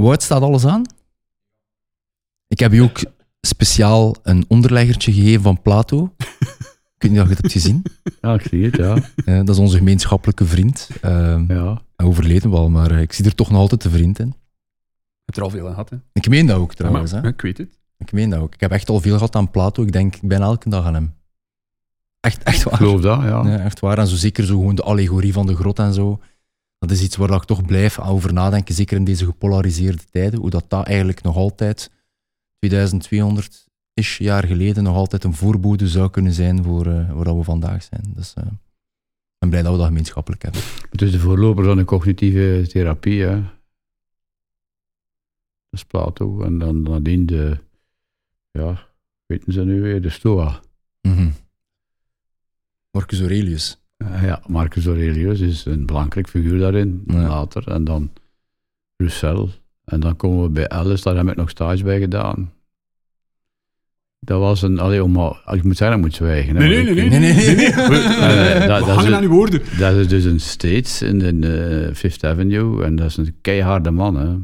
Wout staat alles aan? Ik heb je ook speciaal een onderleggertje gegeven van Plato. Ik weet niet of je het hebt gezien. Ja, ik zie het, ja. Eh, dat is onze gemeenschappelijke vriend. Uh, ja. Overleden wel, maar eh, ik zie er toch nog altijd de vriend in. Je hebt er al veel aan gehad, hè? Ik meen dat ook trouwens. Ja, hè? ik weet het. Ik meen dat ook. Ik heb echt al veel gehad aan Plato. Ik denk, ik ben elke dag aan hem. Echt, echt waar. Ik geloof dat, ja. ja. Echt waar. En zo zeker zo gewoon de allegorie van de grot en zo. Dat is iets waar ik toch blijf over nadenken, zeker in deze gepolariseerde tijden, hoe dat, dat eigenlijk nog altijd 2200 is jaar geleden nog altijd een voorbode zou kunnen zijn voor uh, waar we vandaag zijn. Dus uh, ik ben blij dat we dat gemeenschappelijk hebben. Het is de voorloper van de cognitieve therapie, hè. Dat is Plato. En dan nadien de, ja, weten ze nu weer, de Stoa. Mm -hmm. Marcus Aurelius. Uh, ja, Marcus Aurelius is een belangrijk figuur daarin, ja. later. En dan Roussel. En dan komen we bij Alice, daar heb ik nog stage bij gedaan. Dat was een, allee, om, ik moet zeggen, ik moet zwijgen. Nee, nee, nee, nee, nee, nee, nee. Uh, dat, we hangen aan uw woorden. Dat is dus een States in de uh, Fifth Avenue en dat is een keiharde man. Hè.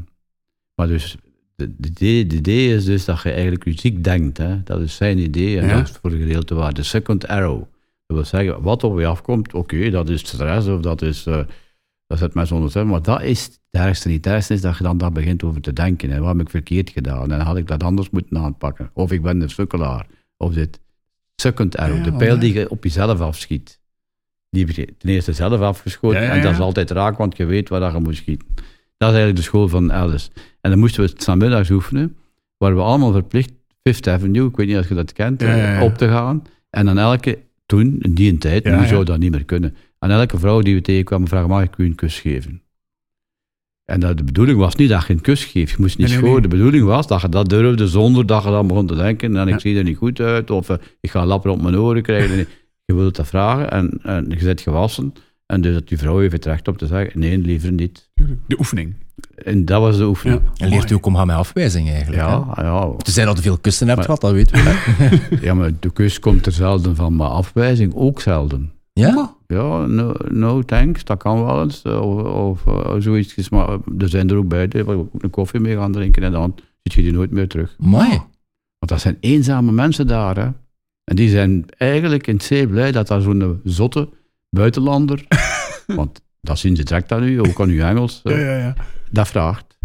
Maar dus, de, de, idee, de idee is dus dat je eigenlijk muziek denkt. Hè. Dat is zijn idee en ja. dat is voor een gedeelte waar. De second arrow. Dat wil zeggen, wat op je afkomt, oké, okay, dat is stress of dat is... Uh, dat zet mensen onder zijn, maar dat is het ergste niet. Het ergste is dat je dan daar begint over te denken. En wat heb ik verkeerd gedaan? En had ik dat anders moeten aanpakken. Of ik ben een sukkelaar. Of dit. Second arrow, ja, de pijl die je op jezelf afschiet. Die heb je ten eerste zelf afgeschoten. Ja, ja, en dat is altijd raak, want je weet waar je moet schieten. Dat is eigenlijk de school van Alice. En dan moesten we het middags oefenen, waar we allemaal verplicht Fifth Avenue, ik weet niet of je dat kent, op te gaan. En dan elke, toen, in die tijd, nu zou dat niet meer kunnen. Aan elke vrouw die we tegenkwamen vragen, mag ik u een kus geven? En dat de bedoeling was niet dat je een kus geeft, je moest niet nee, schoon. Nee. De bedoeling was dat je dat durfde zonder dat je dan begon te denken, en ik ja. zie er niet goed uit, of uh, ik ga een lapper op mijn oren krijgen. je wilt dat vragen, en, en je bent gewassen, en dus dat die vrouw heeft het recht op te zeggen, nee, liever niet. De oefening. En dat was de oefening. Ja. En leert u ook om gaan met afwijzing eigenlijk. Ja, hè? ja. Tenzij dat je veel kussen hebt gehad, dat weten we. ja, maar de kus komt er zelden van, maar afwijzing ook zelden. Ja? Ja, no, no thanks, dat kan wel eens. Of, of uh, zoiets. Maar er zijn er ook die waar een koffie mee gaan drinken en dan zit je die nooit meer terug. Mooi. Want dat zijn eenzame mensen daar. Hè. En die zijn eigenlijk in zeer blij dat daar zo'n zotte buitenlander, want dat zien ze direct aan u, ook aan uw Engels, ja, ja, ja. Dat vraagt.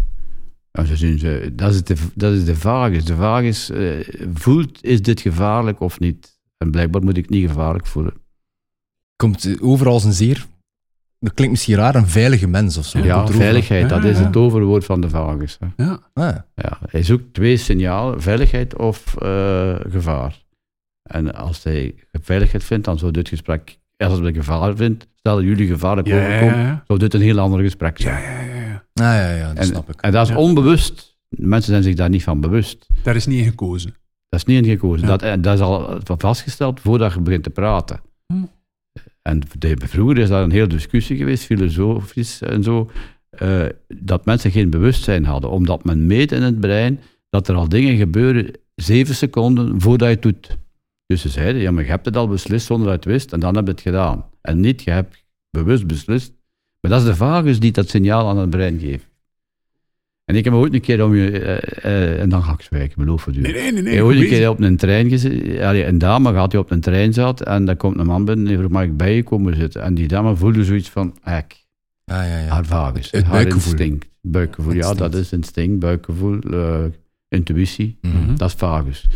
Ze dat, is de, dat is de vraag. Is. De vraag is, uh, voelt, is dit gevaarlijk of niet? En blijkbaar moet ik niet gevaarlijk voelen komt overal als een zeer, dat klinkt misschien raar, een veilige mens of zo. Ja, veiligheid, dat is het overwoord van de vagus. Hè. Ja. Ja. Hij zoekt twee signalen, veiligheid of uh, gevaar. En als hij veiligheid vindt, dan zou dit gesprek, als hij gevaar vindt, stel jullie gevaarlijk ja, overkomen, ja. zou dit een heel ander gesprek zijn. Ja, ja, ja. ja. Ah, ja, ja, dat en, snap ik. En dat is onbewust. Mensen zijn zich daar niet van bewust. Daar is niet in gekozen. Dat is niet in gekozen. Dat, dat is al vastgesteld voordat je begint te praten. Hm. En vroeger is daar een hele discussie geweest, filosofisch en zo, uh, dat mensen geen bewustzijn hadden, omdat men meet in het brein dat er al dingen gebeuren zeven seconden voordat je het doet. Dus ze zeiden, ja, maar je hebt het al beslist zonder dat je het wist, en dan heb je het gedaan. En niet, je hebt bewust beslist. Maar dat is de vagus die dat signaal aan het brein geeft. En ik heb ooit een keer om je, uh, uh, en dan ga ik zwijgen, beloof het u. Nee, nee, nee. nee ik heb ooit een keer op een trein gezeten, een dame gaat die op een trein zat, en dan komt een man binnen en die vroeg, mag ik bij je komen zitten? En die dame voelde zoiets van, hek, ah, ja, ja. haar vagus, Het haar buikgevoel. instinct. Buikgevoel, ja, Instinct. dat is instinct, buikgevoel, uh, intuïtie, Mhm. dat is vagus.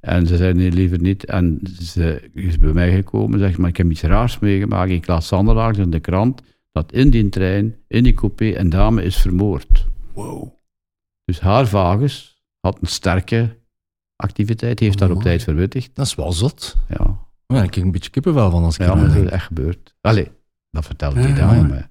En ze zei, nee, liever niet. En ze is bij mij gekomen, zegt, maar ik heb iets raars meegemaakt. Ik las zanderdags in de krant, dat in die trein, in die coupé, een dame is vermoord. Wow. Dus haar vagus had een sterke activiteit, heeft Oh, daar op tijd verwittigd. Dat is wel zot. Ja, Ja, ik heb een beetje kippenvel van als ik ja maar dat is echt gebeurd. Allee, dat vertelt die ja, dame ja.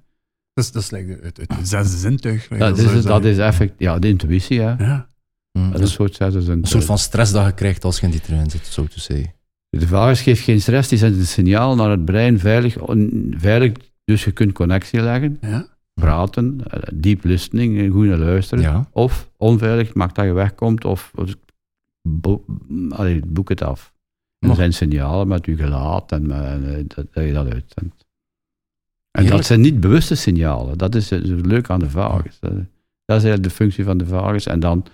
Dat is, dat is like het, het, zesde zintuig. Ja, dat is, dat is effect, ja, de intuïtie, hè. Ja. Dat is is een soort zesde zin. een soort van stress dat je krijgt als je in die trein zit, zo te zeggen. De vagus geeft geen stress, die zendt een signaal naar het brein, veilig, on- veilig dus je kunt connectie leggen, Ja. praten, eh, deep listening, eh, goed naar luisteren. Ja. Of onveilig, maakt dat je wegkomt, of, of bo- allee, boek het af. Er zijn signalen met je gelaat en eh, dat, dat je dat uitzendt. En Heerlijk. dat zijn niet bewuste signalen. Dat is het leuk aan de vagus. Dat is eigenlijk de functie van de vagus. En dan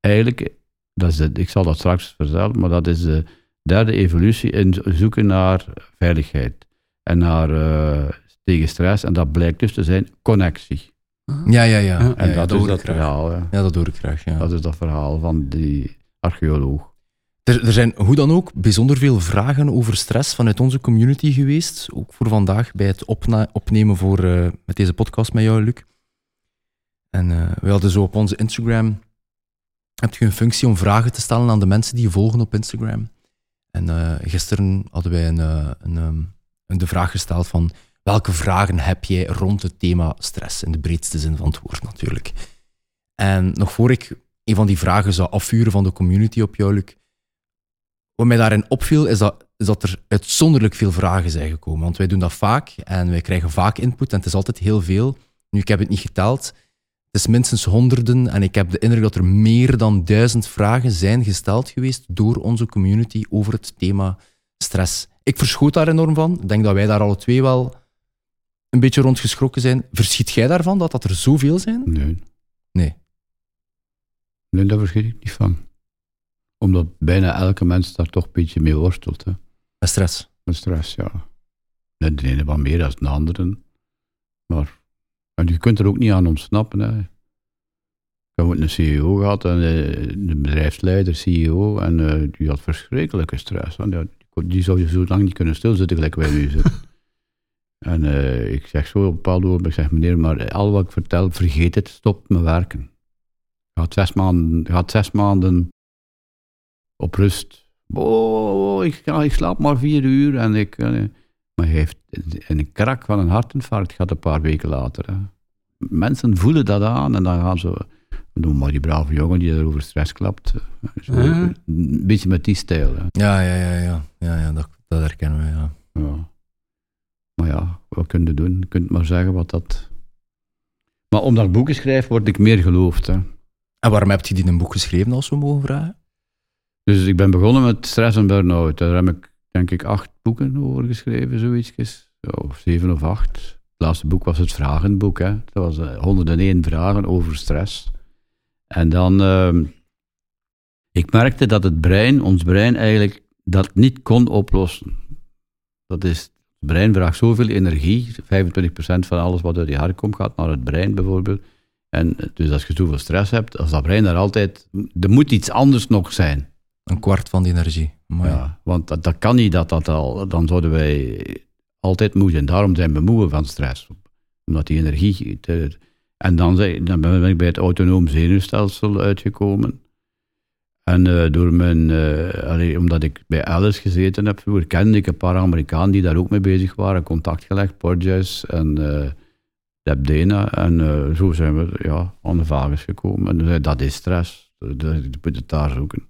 eigenlijk, dat is het, ik zal dat straks vertellen, maar dat is de derde evolutie in zoeken naar veiligheid en naar uh, tegen stress. En dat blijkt dus te zijn connectie. Ja, ja, ja. En ja, dat, is hoor dat verhaal. Ja, dat hoor ik graag. Ja. Dat is dat verhaal van die archeoloog. Er, er zijn hoe dan ook bijzonder veel vragen over stress vanuit onze community geweest. Ook voor vandaag bij het opnemen voor, eh, met deze podcast met jou, Luc. En eh, we hadden zo op onze Instagram. Heb je een functie om vragen te stellen aan de mensen die je volgen op Instagram? En eh, gisteren hadden wij een, een, ehm, een- de vraag gesteld van welke vragen heb jij rond het thema stress? In de breedste zin van het woord natuurlijk. En nog voor ik een van die vragen zou afvuren van de community op jou, Luc, wat mij daarin opviel, is dat, is dat er uitzonderlijk veel vragen zijn gekomen. Want wij doen dat vaak en wij krijgen vaak input en het is altijd heel veel. Nu, ik heb het niet geteld. Het is minstens honderden en ik heb de indruk dat er meer dan duizend vragen zijn gesteld geweest door onze community over het thema stress. Ik verschoot daar enorm van. Ik denk dat wij daar alle twee wel een beetje rond geschrokken zijn. Verschiet jij daarvan dat dat er zoveel zijn? Nee. Nee. Nee, daar verschiet ik niet van. Omdat bijna elke mens daar toch een beetje mee worstelt. Hè. Met stress. Met stress, ja. De de ene wat meer dan de andere. Maar en je kunt er ook niet aan ontsnappen. Hè. Ik heb ook een CEO gehad, en, eh, een bedrijfsleider, CEO, en eh, die had verschrikkelijke stress. Die- die zou je zo lang niet kunnen stilzitten, gelijk wij nu zitten. En eh, ik zeg zo op een bepaald ik zeg meneer, maar al wat ik vertel, vergeet het, stop met werken. Gaat zes maanden, gaat zes maanden op rust. Oh, ik, ik slaap maar vier uur. En ik, eh, maar hij heeft een krak van een hartinfarct gehad een paar weken later. Hè. Mensen voelen dat aan en dan gaan ze... Noem maar die brave jongen die er over stress klapt. eh. Een beetje met die stijl. Hè. Ja, ja, ja, ja. ja, ja dat, dat herkennen we, ja. Ja. Maar ja, wat kun je doen? Je kunt maar zeggen wat dat... Maar omdat ik boeken schrijf, word ik meer geloofd. Hè. En waarom heb je die een boek geschreven, als we mogen vragen? Dus ik ben begonnen met stress en burn-out. Daar heb ik denk ik acht boeken over geschreven, zoiets. Of zeven of acht. Het laatste boek was het vragenboek. Hè. Dat was eh, 101 vragen over stress. En dan... ehm, ik merkte dat het brein, ons brein eigenlijk, dat niet kon oplossen. Dat is... Het brein vraagt zoveel energie. 25% van alles wat uit je hart komt, gaat naar het brein bijvoorbeeld. En dus als je zoveel stress hebt, als dat brein daar altijd... Er moet iets anders nog zijn. Een kwart van die energie. Ja. Want dat, dat kan niet, dat, dat al, dan zouden wij altijd moe zijn. Daarom zijn we moe van stress. Omdat die energie... te- en dan, dan ben ik bij het autonoom zenuwstelsel uitgekomen. En eh, door mijn, eh, allee, omdat ik bij Alice gezeten heb vroeger, kende ik een paar Amerikanen die daar ook mee bezig waren. Contact gelegd, Porges en Deb Dena. En zo zijn we ja, aan de vagus gekomen. En dat is stress. Dat- Je moet het daar zoeken.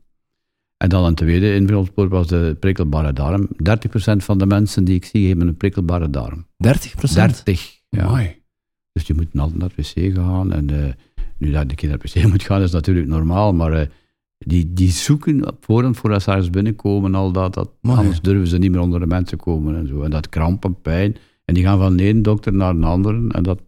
En dan een tweede invulspoor was de prikkelbare darm. 30% van de mensen die ik zie hebben een prikkelbare darm. 30% 30. Ja. Dus je moet altijd naar het wc gaan. En nu dat ik naar het wc moet gaan, is natuurlijk normaal. Maar die, die zoeken op voorhand voordat ze ergens binnenkomen, al dat, dat Maar anders ja. durven ze niet meer onder de mensen komen en zo. En dat krampen, pijn. En die gaan van de ene dokter naar een andere. En dat,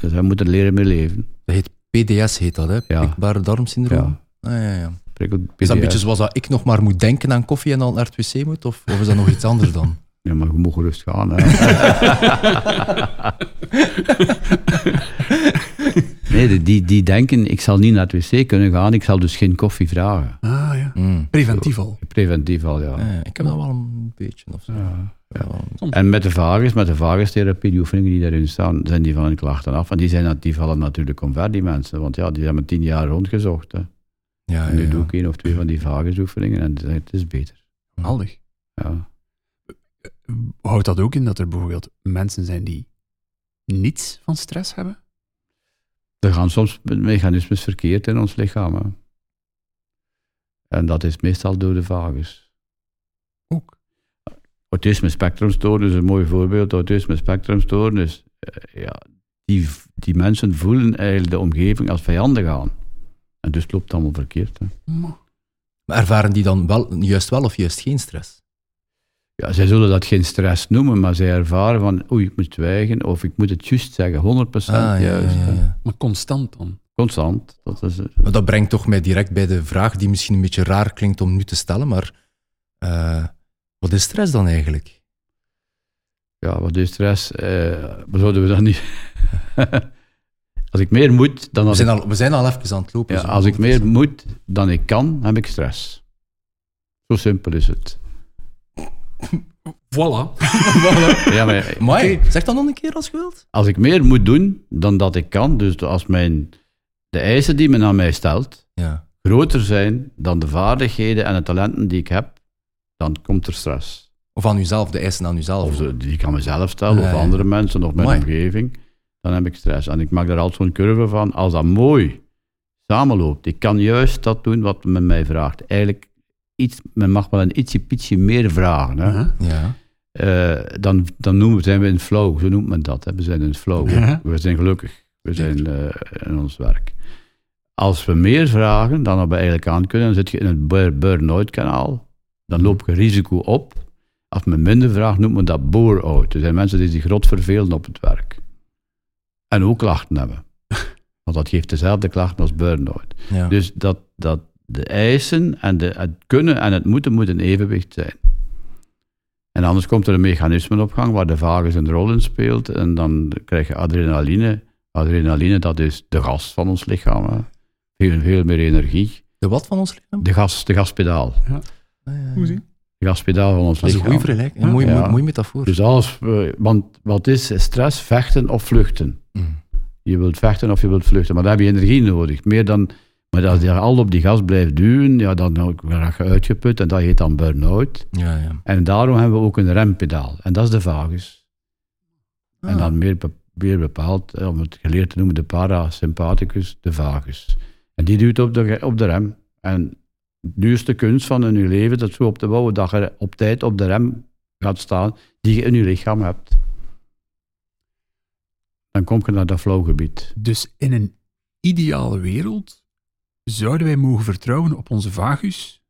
dus hij moet er leren mee leven. Dat heet PDS, heet dat, hè? Ja. Prikbare darmsyndroom. Ja. Ah, ja, ja. Prikkel, Is dat een beetje zoals dat ik nog maar moet denken aan koffie en dan naar het wc moet? Of, of is dat nog iets anders dan? Ja, maar je mag gerust gaan. Hè. nee, die- die, denken, ik zal niet naar het wc kunnen gaan, ik zal dus geen koffie vragen. Ah ja. Mm. Preventief al. Preventief al, ja. Ja, ik heb dat wel een beetje. Of zo. Ja. Ja. En met de vagus, met de vagustherapie, die oefeningen die daarin staan, zijn die van hun klachten af. En die, zijn, die vallen natuurlijk omver, die mensen. Want ja, die hebben tien jaar rondgezocht. Hè. Ja, en nu ja, ja. doe ik één of twee van die vagusoefeningen en het is beter. Handig. Ja. Houdt dat ook in dat er bijvoorbeeld mensen zijn die niets van stress hebben? Er gaan soms mechanismes verkeerd in ons lichaam. Hè. En dat is meestal door de vagus. Ook. Autisme spectrumstoornis is een mooi voorbeeld. Autisme spectrumstoornis, eh, ja, die, die mensen voelen eigenlijk de omgeving als vijandig aan. En dus loopt het allemaal verkeerd. Hè. Maar- Maar ervaren die dan wel, juist wel of juist geen stress? Ja, zij zullen dat geen stress noemen, maar zij ervaren van, oei, ik moet zwijgen, of ik moet het juist zeggen, 100% Ah, juist. ja. Maar constant dan. Constant. Dat is, eh, Maar dat brengt toch mij direct bij de vraag die misschien een beetje raar klinkt om nu te stellen, maar eh, wat is stress dan eigenlijk? ja, wat is stress? Eh, wat zouden we dan niet... als ik meer moet dan We zijn al, we zijn al even aan het lopen. ja, als ik meer moet dan ik kan, heb ik stress. Zo simpel is het. Voilà. Ja, maar zeg dat nog een keer als je wilt. als ik meer moet doen dan dat ik kan, dus als mijn, de eisen die men aan mij stelt, Ja. groter zijn dan de vaardigheden en de talenten die ik heb, dan komt er stress. Of aan uzelf, de eisen aan uzelf. Of zo, die ik aan mezelf stel, of andere mensen, of mijn Amai. omgeving, dan heb ik stress. En ik maak daar altijd zo'n curve van, als dat mooi samenloopt, ik kan juist dat doen wat men mij vraagt. Eigenlijk, iets, men mag wel een ietsje pietje meer vragen. Hè? Ja. Ja. Eh, dan, dan noemen, we- zijn we in flow, zo noemt men dat. Hè? We zijn in flow. We zijn gelukkig. We zijn eh, in ons werk. Als we meer vragen dan we eigenlijk aan kunnen, dan zit je in het bur- burn-out kanaal. Dan loop je risico op. Als men minder vraagt, noemt men dat bore-out. Er zijn mensen die zich rot vervelen op het werk. En ook klachten hebben. Want dat geeft dezelfde klachten als burn-out. Ja. Dus dat, dat de eisen en de, het kunnen en het moeten moeten in evenwicht zijn. En anders komt er een mechanisme op gang waar de vagus een rol in speelt en dan krijg je adrenaline. Adrenaline, dat is de gas van ons lichaam. Hè. Veel, veel meer energie. De wat van ons lichaam? De, gas, de gaspedaal. Ah, ja. Hoe zie? De gaspedaal van ons Dat is een lichaam. goede vergelijking. Een mooie, Ja. mooie, mooie metafoor. Dus als, we- want wat is stress? Vechten of vluchten. Mm. Je wilt vechten of je wilt vluchten, maar daar heb je energie nodig. Meer dan, maar als je al op die gas blijft duwen, ja, dan raak je uitgeput en dat heet dan burn-out. Ja, ja. En daarom hebben we ook een rempedaal. En dat is de vagus. En Ah. dan meer, be- meer bepaald, eh, om het geleerd te noemen, de parasympathicus, de vagus. En die duwt op de, op de rem. En nu is de kunst van in je leven dat zo op te bouwen dat je op tijd op de rem gaat staan die je in je lichaam hebt. Dan kom je naar dat flowgebied. Dus in een ideale wereld zouden wij mogen vertrouwen op onze vagus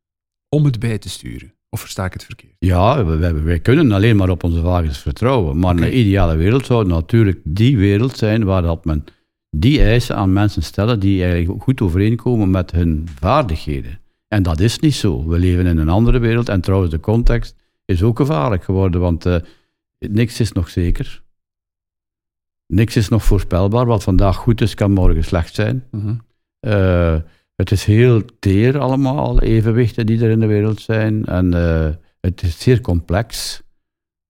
om het bij te sturen. Of versta ik het verkeerd? Ja, wij, kunnen alleen maar op onze vagus vertrouwen. Maar Oké. een ideale wereld zou natuurlijk die wereld zijn waar dat men die eisen aan mensen stellen die eigenlijk goed overeenkomen met hun vaardigheden. En dat is niet zo. We leven in een andere wereld en trouwens de context is ook gevaarlijk geworden, want eh, niks is nog zeker. Niks is nog voorspelbaar. Wat vandaag goed is, kan morgen slecht zijn. Eh, het is heel teer allemaal, evenwichten die er in de wereld zijn. En eh, het is zeer complex.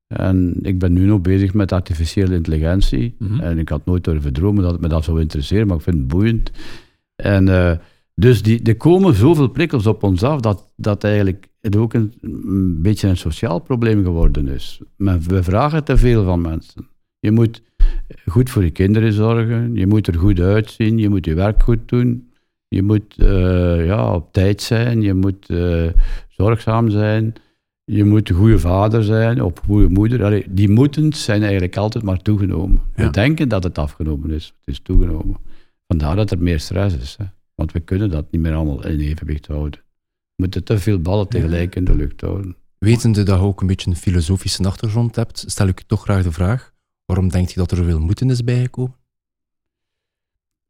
En ik ben nu nog bezig met artificiële intelligentie. Mhm. En ik had nooit durven dromen dat het me dat zou interesseren, maar ik vind het boeiend. En eh, dus die, er komen zoveel prikkels op ons af dat, dat eigenlijk het ook een, een beetje een sociaal probleem geworden is. Men, we vragen te veel van mensen. Je moet goed voor je kinderen zorgen, je moet er goed uitzien, je moet je werk goed doen, je moet eh, ja, op tijd zijn, je moet eh, zorgzaam zijn, je moet een goede vader zijn of een goede moeder. Allee, die moeten zijn eigenlijk altijd maar toegenomen. Ja. We denken dat het afgenomen is, het is toegenomen. Vandaar dat er meer stress is. Hè. Want we kunnen dat niet meer allemaal in evenwicht houden. We moeten te veel ballen tegelijk in de lucht houden. Wetende dat je ook een beetje een filosofische achtergrond hebt, stel ik toch graag de vraag: waarom denk je dat er zoveel moeten is bijgekomen?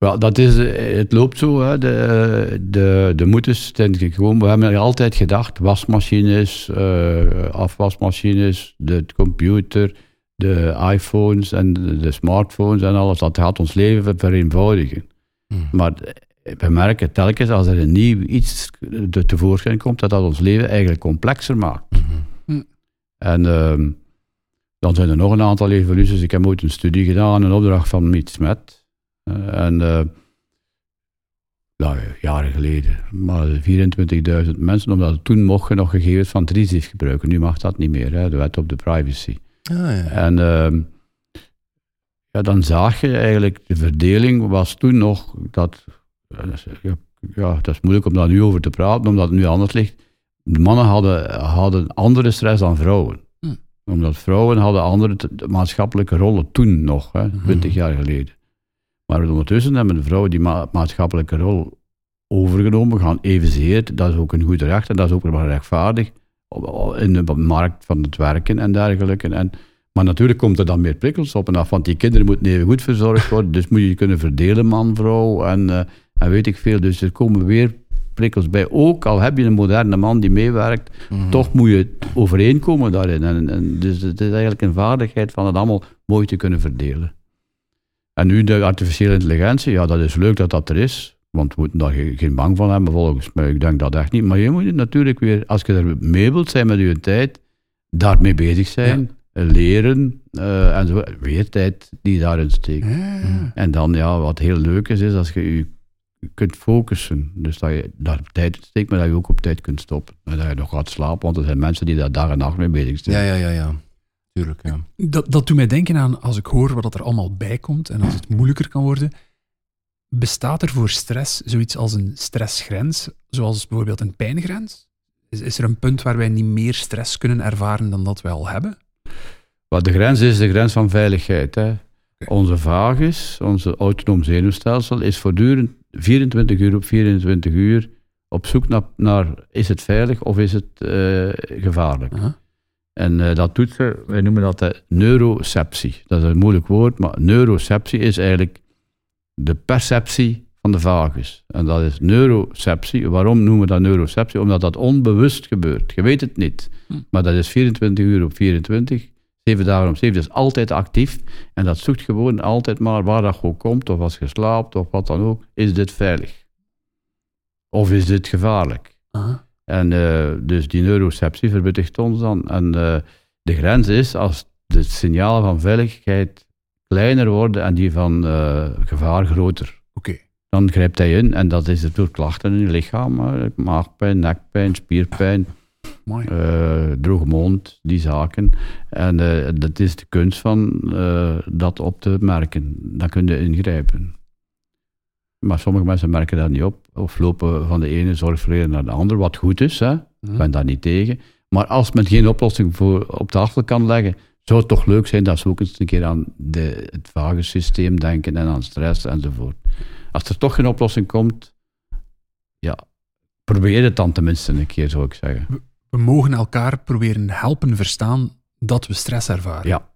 Wel, dat is, eh, het loopt zo. Hè. De, de, de moeders zijn gewoon, we hebben altijd gedacht, wasmachines, eh, afwasmachines, de computer, de iPhones en de, smartphones en alles, dat gaat ons leven vereenvoudigen. Hmm. Maar eh, we merken telkens als er een nieuw iets te- tevoorschijn komt, dat dat ons leven eigenlijk complexer maakt. Mhm. En ehm, dan zijn er nog een aantal evoluties. Ik heb ooit een studie gedaan, een opdracht van Miet Smet. Eh, en eh, ja, jaren geleden, maar 24.000 mensen, omdat het toen mocht je nog gegevens van Trizief gebruiken. Nu mag dat niet meer, hè, de wet op de privacy. Ah, ja. En ehm, ja, dan zag je eigenlijk, de verdeling was toen nog dat, ja, ja, dat is moeilijk om daar nu over te praten, omdat het nu anders ligt. De mannen hadden, hadden andere stress dan vrouwen. Hm. Omdat vrouwen hadden andere maatschappelijke rollen toen nog, hè, 20 jaar geleden. Maar ondertussen hebben de vrouwen die ma- maatschappelijke rol overgenomen, gaan evenzeer. Dat is ook een goed recht en dat is ook wel rechtvaardig in de markt van het werken en dergelijke. En, maar natuurlijk komt er dan meer prikkels op en af, want die kinderen moeten even goed verzorgd worden. Dus moet je je kunnen verdelen, man, vrouw en, eh, en weet ik veel. Dus er komen weer prikkels bij. Ook al heb je een moderne man die meewerkt, Mhm. toch moet je overeenkomen daarin. En, en, dus het is eigenlijk een vaardigheid van het allemaal mooi te kunnen verdelen. En nu de artificiële intelligentie, ja, dat is leuk dat dat er is. Want we moeten daar ge- geen bang van hebben, volgens mij. Ik denk dat echt niet. Maar je moet natuurlijk weer, als je er mee wilt zijn met je tijd, daarmee bezig zijn, leren, eh, en zo. Weer tijd die daarin steekt. Ja. En dan, ja, wat heel leuk is, is als je je kunt focussen. Dus dat je daar tijd in steekt, maar dat je ook op tijd kunt stoppen. En dat je nog gaat slapen, want er zijn mensen die daar dag en nacht mee bezig zijn. Ja, ja, ja, ja. Tuurlijk, ja. Dat, dat doet mij denken aan, als ik hoor wat er allemaal bij komt en als het moeilijker kan worden, bestaat er voor stress zoiets als een stressgrens, zoals bijvoorbeeld een pijngrens? Is, is er een punt waar wij niet meer stress kunnen ervaren dan dat wij al hebben? Wat de grens is, de grens van veiligheid. Hè. Onze vagus, onze autonoom zenuwstelsel, is voortdurend 24 uur op 24 uur op zoek naar, naar is het veilig of is het eh, gevaarlijk. Aha. En eh, dat doet ze, wij noemen dat de neuroceptie. Dat is een moeilijk woord, maar neuroceptie is eigenlijk de perceptie van de vagus. En dat is neuroceptie. Waarom noemen we dat neuroceptie? Omdat dat onbewust gebeurt. Je weet het niet. Hm. Maar dat is 24 uur op 24, 7 dagen op 7. Dat is altijd actief. En dat zoekt gewoon altijd maar waar dat gewoon komt, of als je slaapt, of wat dan ook. Is dit veilig? Of is dit gevaarlijk? Aha. En eh, dus die neuroceptie verwittigt ons dan. En eh, de grens is als de signalen van veiligheid kleiner worden en die van eh, gevaar groter. Oké. Dan grijpt hij in en dat is het door klachten in je lichaam. maagpijn, nekpijn, spierpijn, Mooi. droge mond, die zaken. En dat is de kunst van dat op te merken. Dan kun je ingrijpen. Maar sommige mensen merken dat niet op, of lopen van de ene zorgverlener naar de andere, wat goed is, hè. Ik ben daar niet tegen. Maar als men geen oplossing voor op tafel kan leggen, zou het toch leuk zijn dat ze ook eens een keer aan de, het vagensysteem denken en aan stress enzovoort. Als er toch geen oplossing komt, ja, probeer het dan tenminste een keer, zou ik zeggen. We mogen elkaar proberen helpen verstaan dat we stress ervaren. Ja.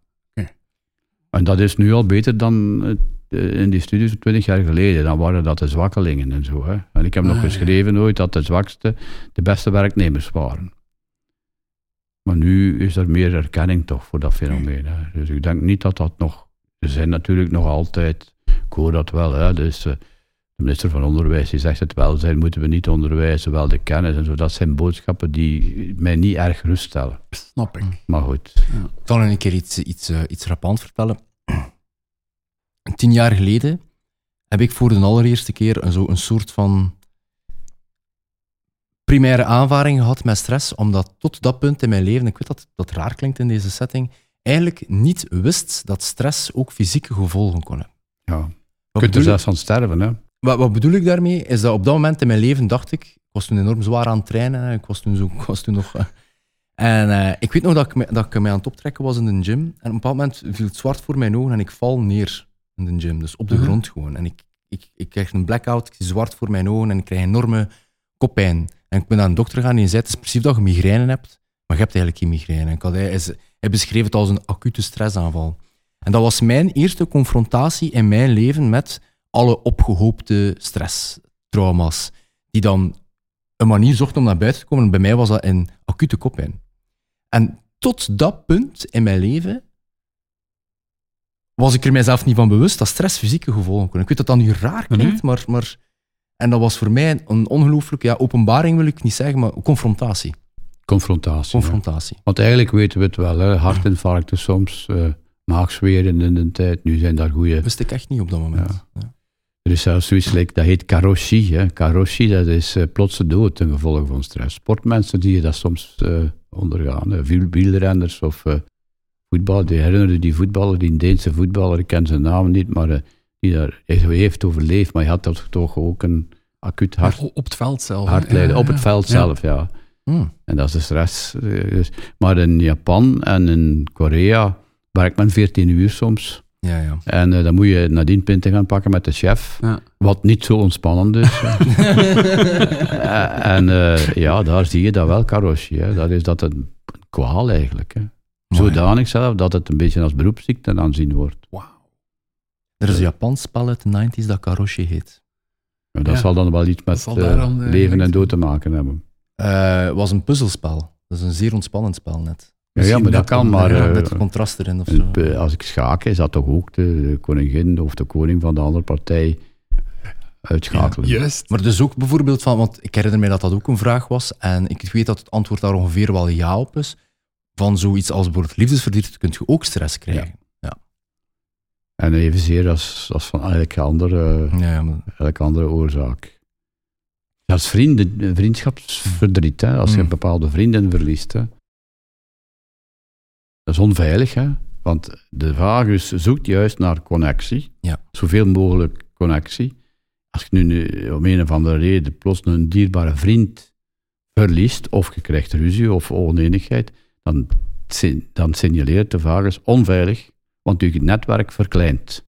En dat is nu al beter dan eh, in die studies van 20 jaar geleden. Dan waren dat de zwakkelingen en zo. Hè. En ik heb nog Ah, ja. geschreven ooit dat de zwakste de beste werknemers waren. Maar nu is er meer erkenning toch voor dat fenomeen. Hè. Dus ik denk niet dat dat nog... Er zijn natuurlijk nog altijd... Ik hoor dat wel, hè. Dus, eh, minister van Onderwijs die zegt het welzijn moeten we niet onderwijzen, wel de kennis en zo. Dat zijn boodschappen die mij niet erg geruststellen. Snap ik. Maar goed. Ik zal een keer iets, iets, eh, iets rapant vertellen. Tien jaar geleden heb ik voor de allereerste keer een, zo een soort van primaire aanvaring gehad met stress, omdat tot dat punt in mijn leven, ik weet dat dat raar klinkt in deze setting, eigenlijk niet wist dat stress ook fysieke gevolgen kon hebben. Ja. Je kunt er zelfs van sterven, hè. Wat, wat bedoel ik daarmee? Is dat op dat moment in mijn leven dacht ik, ik was toen enorm zwaar aan het trainen, ik was toen, zo, ik was toen nog... eh, en eh, ik weet nog dat ik, me- dat ik mij aan het optrekken was in de gym. En op een bepaald moment viel het zwart voor mijn ogen en ik val neer in de gym. Dus op de Mhm. grond gewoon. En ik, ik, ik krijg een blackout, ik zie zwart voor mijn ogen en ik krijg enorme koppijn. En ik ben naar een dokter gegaan en die zei, het is precies dat je migraine hebt, maar je hebt eigenlijk geen migraine. Ik had, hij, hij beschreef het als een acute stressaanval. En dat was mijn eerste confrontatie in mijn leven met alle opgehoopte stress, trauma's, die dan een manier zochten om naar buiten te komen. En bij mij was dat een acute koppijn. En tot dat punt in mijn leven was ik er mijzelf niet van bewust dat stress fysieke gevolgen kon. Ik weet dat dat nu raar klinkt, Mhm. maar, maar... En dat was voor mij een ongelooflijke ja, openbaring, wil ik niet zeggen, maar confrontatie. Confrontatie. ja. Confrontatie. Want eigenlijk weten we het wel, hè. hartinfarcten soms, eh maagzweren in de tijd. Nu zijn daar goede. Wist ik echt niet op dat moment. Ja. Ja. Er is zelfs zoiets, like, dat heet karoshi. Hè. Karoshi, dat is eh, plotse dood ten gevolge van stress. Sportmensen die dat soms eh, ondergaan. hè. Wiel- Wielrenners of eh voetbal. Die herinneren die voetballer, die Deense voetballer, ik ken zijn naam niet, maar die daar heeft overleefd. Maar hij had dat toch ook een acuut hart, Op het veld zelf. hè? hartlijden. Ja, Op het veld Ja. zelf, ja. Hm. En dat is de stress. Maar in Japan en in Korea werkt men 14 uur soms. Ja, ja. En eh, dan moet je nadien pinten gaan pakken met de chef. Ja. Wat niet zo ontspannend is. Eh, en eh, ja, daar zie je dat wel, Karoshi. Hè. Dat is dat een kwaal eigenlijk. Hè. Zodanig zelf dat het een beetje als beroepsziekte aanzien wordt. Er is een Japans spel uit de 90s dat Karoshi heet. Maar dat Ja. zal dan wel iets met leven en dood te maken hebben. Eh, Het was een puzzelspel. Dat is een zeer ontspannend spel net. Ja, ja, maar dat kan, maar ja, eh, met contrast erin of en, zo. eh, als ik schaak, is dat toch ook de, de koningin of de koning van de andere partij uitschakelen. Juist. Maar dus ook bijvoorbeeld van, want ik herinner me dat dat ook een vraag was, en ik weet dat het antwoord daar ongeveer wel ja op is. Van zoiets als bijvoorbeeld liefdesverdriet kun je ook stress krijgen. En evenzeer als, als van elke andere, Ja, ja, maar- elke andere oorzaak. Ja, als vrienden, vriendschapsverdriet, hè, als je Mm. een bepaalde vrienden verliest. Hè. Is onveilig, hè? want de vagus zoekt juist naar connectie. Ja. Zoveel mogelijk connectie. Als je nu, om een of andere reden plots een dierbare vriend verliest, of je krijgt ruzie of oneenigheid, dan, dan signaleert de vagus onveilig, want je netwerk verkleint.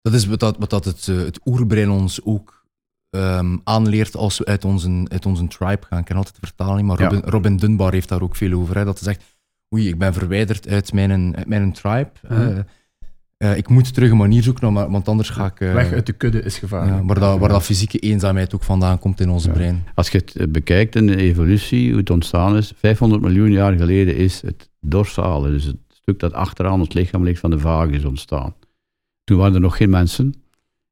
Dat is wat, dat, wat dat het, eh, het oerbrein ons ook ehm, aanleert als we uit onze, uit onze tribe gaan. Ik ken altijd de vertaling, maar Ja. Robin Dunbar heeft daar ook veel over. Hè, dat hij zegt, oei, ik ben verwijderd uit mijn, uit mijn tribe. Ja. Eh, eh, ik moet terug een manier zoeken, want anders ga ik... eh, Weg uit de kudde is gevaarlijk. ja, waar, dat, waar dat fysieke eenzaamheid ook vandaan komt in onze Ja. brein. Als je het eh, bekijkt in de evolutie, hoe het ontstaan is, 500 miljoen jaar geleden is het dorsale, dus het stuk dat achteraan het lichaam ligt van de vagus ontstaan. Toen waren er nog geen mensen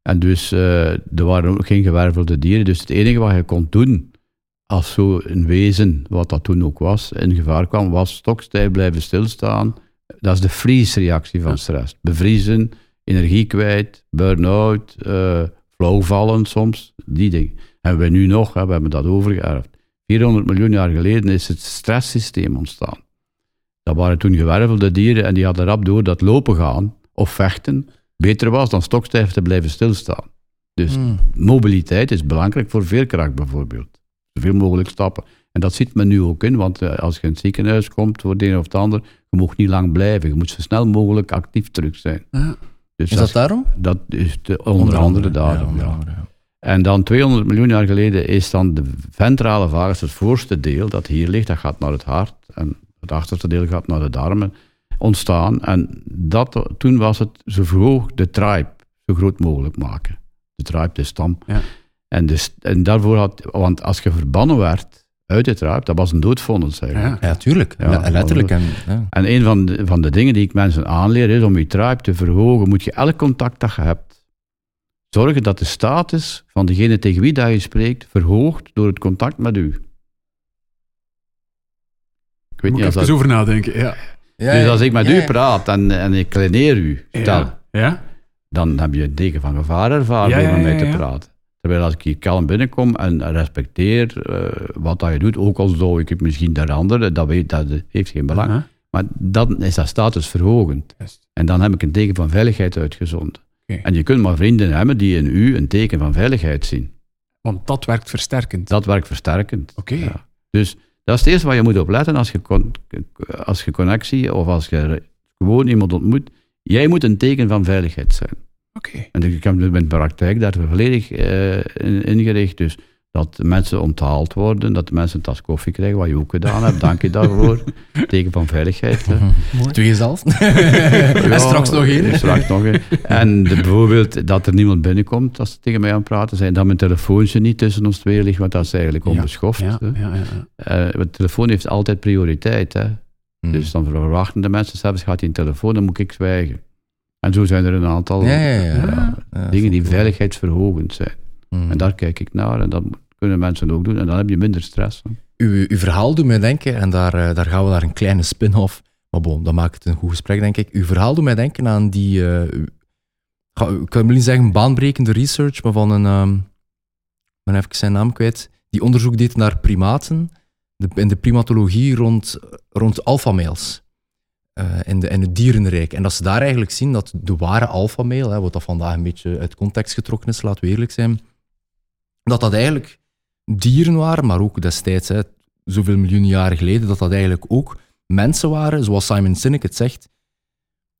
en dus eh, er waren ook geen gewervelde dieren. Dus het enige wat je kon doen als zo een wezen, wat dat toen ook was, in gevaar kwam, was stokstijf blijven stilstaan. Dat is de freeze-reactie van stress. Bevriezen, energie kwijt, burn-out, eh flauwvallen soms, die dingen. En we nu nog, hè, we hebben dat overgeërfd. 400 miljoen jaar geleden is het stresssysteem ontstaan. Dat waren toen gewervelde dieren en die hadden rap door dat lopen gaan of vechten beter was dan stokstijf te blijven stilstaan. Dus Hmm. mobiliteit is belangrijk voor veerkracht bijvoorbeeld. Zoveel mogelijk stappen. En dat ziet men nu ook in, want eh, als je in het ziekenhuis komt voor het een of het ander, je mag niet lang blijven. Je moet zo snel mogelijk actief terug zijn. Ja. Dus Is dat daarom? dat is de, onder, andere daarom. Ja, onder ja. andere, ja. En dan 200 miljoen jaar geleden is dan de ventrale vagus, het voorste deel dat hier ligt, dat gaat naar het hart. En het achterste deel gaat naar de darmen ontstaan. En dat, toen was het zo vroeg de tribe zo groot mogelijk maken. De tribe, de stam. Ja. En, dus, en daarvoor had, want als je verbannen werd uit de tribe, dat was een doodvonnis eigenlijk. Ja. Ja, tuurlijk. Ja, Le- letterlijk. En, ja. En een van de, van de dingen die ik mensen aanleer is om je tribe te verhogen, moet je elk contact dat je hebt, zorgen dat de status van degene tegen wie dat je spreekt verhoogt door het contact met u. Ik weet Moet niet ik even dat... over nadenken. Ja. Ja, Dus als ik met ja, u praat en, en ik kleineer u, stel, Ja. ja? dan heb je een teken van gevaar ervaren ja, met mij ja, te praten. Terwijl als ik hier kalm binnenkom en respecteer eh, wat dat je doet, ook al zou ik het misschien de andere, dat, weet, dat heeft geen belang. Maar dan is dat statusverhogend. Juist. En dan heb ik een teken van veiligheid uitgezonden. En je kunt maar vrienden hebben die in u een teken van veiligheid zien. Want dat werkt versterkend. Dat werkt versterkend. Oké. Ja. Dus dat is het eerste waar je moet op letten als je, als je connectie of als je gewoon iemand ontmoet. Jij moet een teken van veiligheid zijn. Oké. En ik heb mijn praktijk daar volledig eh, in- ingericht. Dus dat mensen onthaald worden, dat de mensen een tas koffie krijgen, wat je ook gedaan hebt. Dank je daarvoor. Teken van veiligheid. hè. Doe je zelf? Ja, en straks nog één. Straks nog één. En de- bijvoorbeeld dat er niemand binnenkomt als ze tegen mij aan het praten zijn, dat mijn telefoontje niet tussen ons twee ligt, want dat is eigenlijk onbeschoft. Ja, hè. ja, ja, ja. Eh, de telefoon heeft altijd prioriteit. Hè. Hmm. Dus dan verwachten de mensen zelfs, gaat hij een telefoon, dan moet ik zwijgen. En zo zijn er een aantal ja, ja, dingen die veiligheidsverhogend zijn. Hmm. En daar kijk ik naar en dat kunnen mensen ook doen. En dan heb je minder stress. uw, uw verhaal doet mij denken, en daar, eh, daar gaan we naar een kleine spin-off. Maar bon, dat maakt het een goed gesprek, denk ik. Uw verhaal doet mij denken aan die, u- ga- ik wil niet zeggen baanbrekende research, maar van een, ik ben even zijn naam kwijt, die onderzoek deed naar primaten, de, in de primatologie rond, rond alphamales. Eh in, de, in het dierenrijk. En dat ze daar eigenlijk zien dat de ware hè, wat dat vandaag een beetje uit context getrokken is, laten we eerlijk zijn, dat dat eigenlijk dieren waren, maar ook destijds, hè, zoveel miljoenen jaren geleden, dat dat eigenlijk ook mensen waren, zoals Simon Sinek het zegt,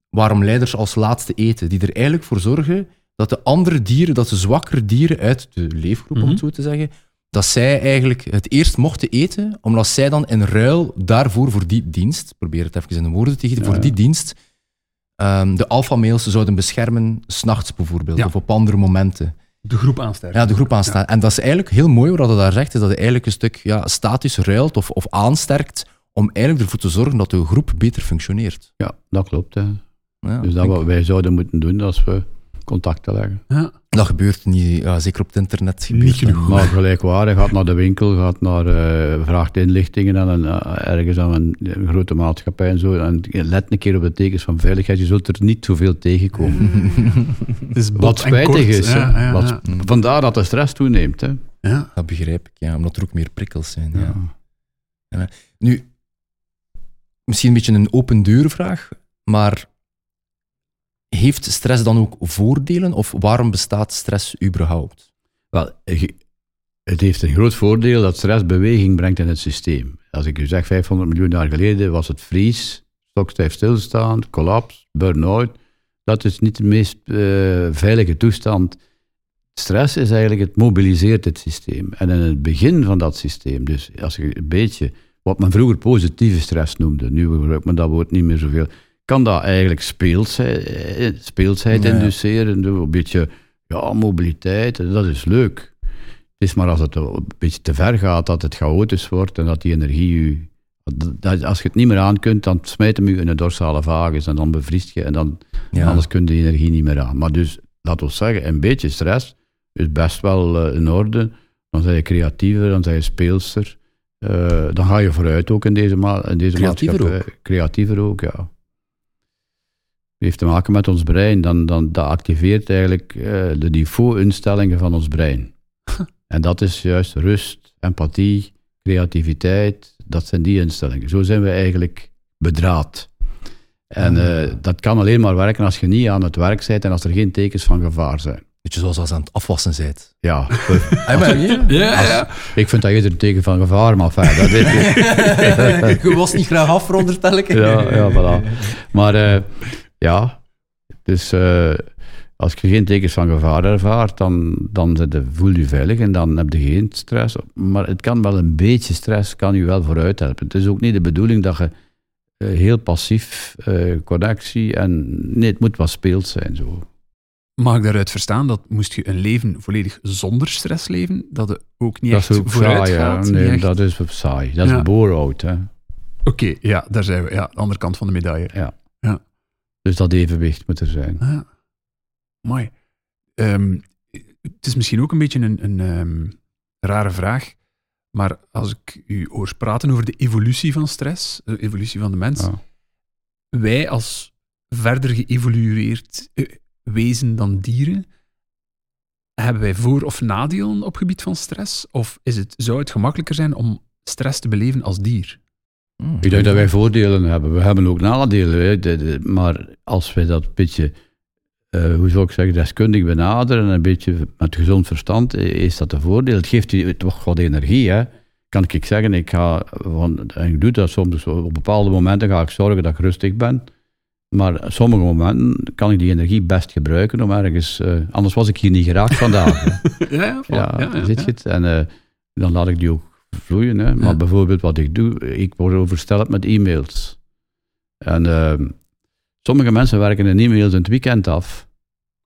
waarom leiders als laatste eten, die er eigenlijk voor zorgen dat de andere dieren, dat de zwakkere dieren uit de leefgroep, om Mhm. het zo te zeggen, dat zij eigenlijk het eerst mochten eten, omdat zij dan in ruil daarvoor, voor die dienst, probeer het even in de woorden te gieten, Ja, voor die dienst, ehm, de alfamales zouden beschermen, s'nachts bijvoorbeeld, of op andere momenten. De groep aansterken. Ja, de groep aanstaan. En dat is eigenlijk heel mooi wat hij daar zegt, is dat hij eigenlijk een stuk ja, statisch ruilt of, of aansterkt om eigenlijk ervoor te zorgen dat de groep beter functioneert. Ja, dat klopt. Hè. Ja, dus dat wat wij zouden moeten doen als we contacten leggen. Ja. Dat gebeurt niet, ja, zeker op het internet. gebeurt Niet genoeg. Maar gelijkwaardig, gaat naar de winkel, gaat naar, eh, vraagt inlichtingen aan een, eh, ergens aan een, een grote maatschappij en zo. En let een keer op de tekens van veiligheid, je zult er niet zoveel tegenkomen. Wat spijtig kort. is. hè. Ja, ja, Wat- ja. Vandaar dat de stress toeneemt. Hè. Ja. Dat begrijp ik, ja, omdat er ook meer prikkels zijn. Ja. Ja. Nu, misschien een beetje een open deurvraag, maar heeft stress dan ook voordelen of waarom bestaat stress überhaupt? Wel, het heeft een groot voordeel dat stress beweging brengt in het systeem. Als ik u zeg, 500 miljoen jaar geleden was het vries, stokstijf stilstaan, collapse, burn-out. Dat is niet de meest eh, veilige toestand. Stress is eigenlijk, het mobiliseert het systeem. En in het begin van dat systeem, dus als je een beetje, wat men vroeger positieve stress noemde, nu gebruikt men dat woord niet meer zoveel, kan dat eigenlijk speelsheid, eh, speelsheid Ja, ja. induceren, een beetje ja, mobiliteit, en dat is leuk. Het is maar als het een beetje te ver gaat, dat het chaotisch wordt en dat die energie u... Als je het niet meer aan kunt, dan smijt hem u in de dorsale vagus en dan bevriest je en dan, Ja. anders kun je die energie niet meer aan. Maar dus, laten we zeggen, een beetje stress is best wel eh, in orde. Dan ben je creatiever, dan ben je speelster. Eh, dan ga je vooruit ook in deze, ma in deze Creatiever maatschappij. Creatiever ook, ja. Heeft te maken met ons brein. Dan, dan, dat activeert eigenlijk eh, de niveau-instellingen van ons brein. en dat is juist rust, empathie, creativiteit. Dat zijn die instellingen. Zo zijn we eigenlijk bedraad. En Ah. eh, dat kan alleen maar werken als je niet aan het werk bent en als er geen tekens van gevaar zijn. Beetje zoals als je aan het afwassen bent. Ja, Ah, ja. Ja, ja. ik vind dat eerder een teken van gevaar, maar fijn, dat weet ik. Je was niet graag af, veronderstel ik. Ja, ja, voilà. Maar eh, ja, dus als je geen tekens van gevaar ervaart, dan, dan je- voel je veilig en dan heb je geen stress. Maar het kan wel een beetje stress, kan je wel vooruit helpen. Het is ook niet de bedoeling dat je eh, heel passief eh, connectie en nee, het moet wat speels zijn. Zo. Mag ik daaruit verstaan dat moest je een leven volledig zonder stress leven, dat het ook niet dat echt ook vooruit saai, gaat? Nee, echt? dat is saai. Dat is Ja. bore-out, hè. Oké, ja, daar zijn we. Ja, de andere kant van de medaille. Dus dat evenwicht moet er zijn. Ah, mooi. Ehm, het is misschien ook een beetje een, een ehm, rare vraag, maar als ik u hoor praten over de evolutie van stress, de evolutie van de mens, Ja. wij als verder geëvolueerd eh, wezen dan dieren, hebben wij voor- of nadelen op gebied van stress? Of is het, zou het gemakkelijker zijn om stress te beleven als dier? Ik denk dat wij voordelen hebben. We hebben ook nadelen. Hè. De- de- maar als wij dat een beetje, eh, hoe zou ik zeggen, deskundig benaderen en een beetje met gezond verstand, eh, is dat een voordeel. Het geeft je toch wat energie. Hè. Kan ik zeggen, ik ga, van, en ik doe dat soms, op bepaalde momenten ga ik zorgen dat ik rustig ben. Maar op sommige momenten kan ik die energie best gebruiken om ergens, eh, anders was ik hier niet geraakt vandaag. hè. Ja, Ja, zit je het? En dan laat ik die ook vloeien. Hè. Maar Ja. bijvoorbeeld wat ik doe, ik word oversteld met e-mails. En ehm, sommige mensen werken hun e-mails in het weekend af,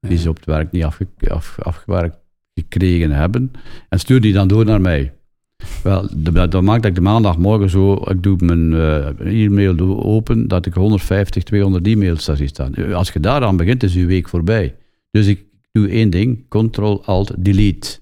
die ze op het werk niet afge- af- afgewerkt gekregen hebben, en stuur die dan door naar mij. Wel, dat, dat maakt dat ik de maandagmorgen zo, ik doe mijn eh, e-mail open, dat ik 150, 200 e-mails daar zie staan. Als je daaraan begint, is je week voorbij. Dus ik doe één ding, Ctrl-Alt-Delete.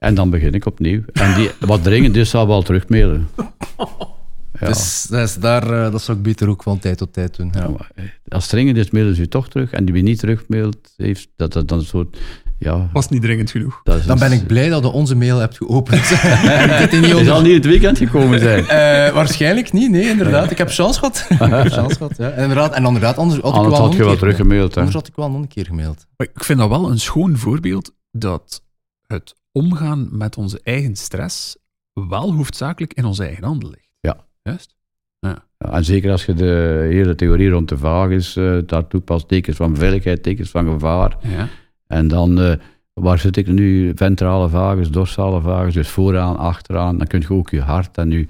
En dan begin ik opnieuw. En die, wat dringend is, zal wel terugmailen. Ja. Dus dat, is daar, eh, dat zou ik beter ook van tijd tot tijd doen. Ja. Ja, maar, eh, als het dringend is, mailen ze je toch terug. En die wie niet terugmailt, heeft dat, dat dan een soort... Ja, Was niet dringend genoeg. dat is Dan ben een- ik blij dat je onze mail hebt geopend. en dit in niet Je onder- zal niet het weekend gekomen zijn. Eh, waarschijnlijk niet, nee, inderdaad. Ik heb chance gehad. ik heb chance gehad, ja. En inderdaad, en inderdaad, anders had ik wel had nog je een wel teruggemaild. Anders had ik wel nog een keer gemaild. Maar ik vind dat wel een schoon voorbeeld dat het omgaan met onze eigen stress wel hoofdzakelijk in onze eigen handen ligt. Ja. Juist? Ja. Ja, en zeker als je de hele theorie rond de vagus uh, daar toepast, tekens van veiligheid, tekens van gevaar. Ja. En dan, uh, waar zit ik nu? Ventrale vagus, dorsale vagus, dus vooraan, achteraan. Dan kun je ook je hart en je,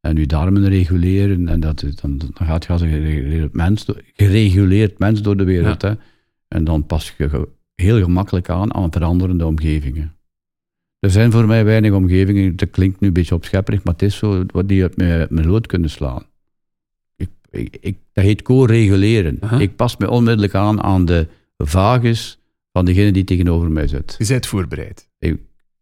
en je darmen reguleren. En dat, dan, dan gaat je als een gereguleerd mens, gereguleerd mens door de wereld. Ja. Hè? En dan pas je heel gemakkelijk aan aan veranderende omgevingen. Er zijn voor mij weinig omgevingen, dat klinkt nu een beetje opschepperig, maar het is zo, wat die uit mijn, mijn lood kunnen slaan. Ik, ik, ik, dat heet co-reguleren. Ik pas me onmiddellijk aan aan de vagus van degene die tegenover mij zit. Je bent voorbereid.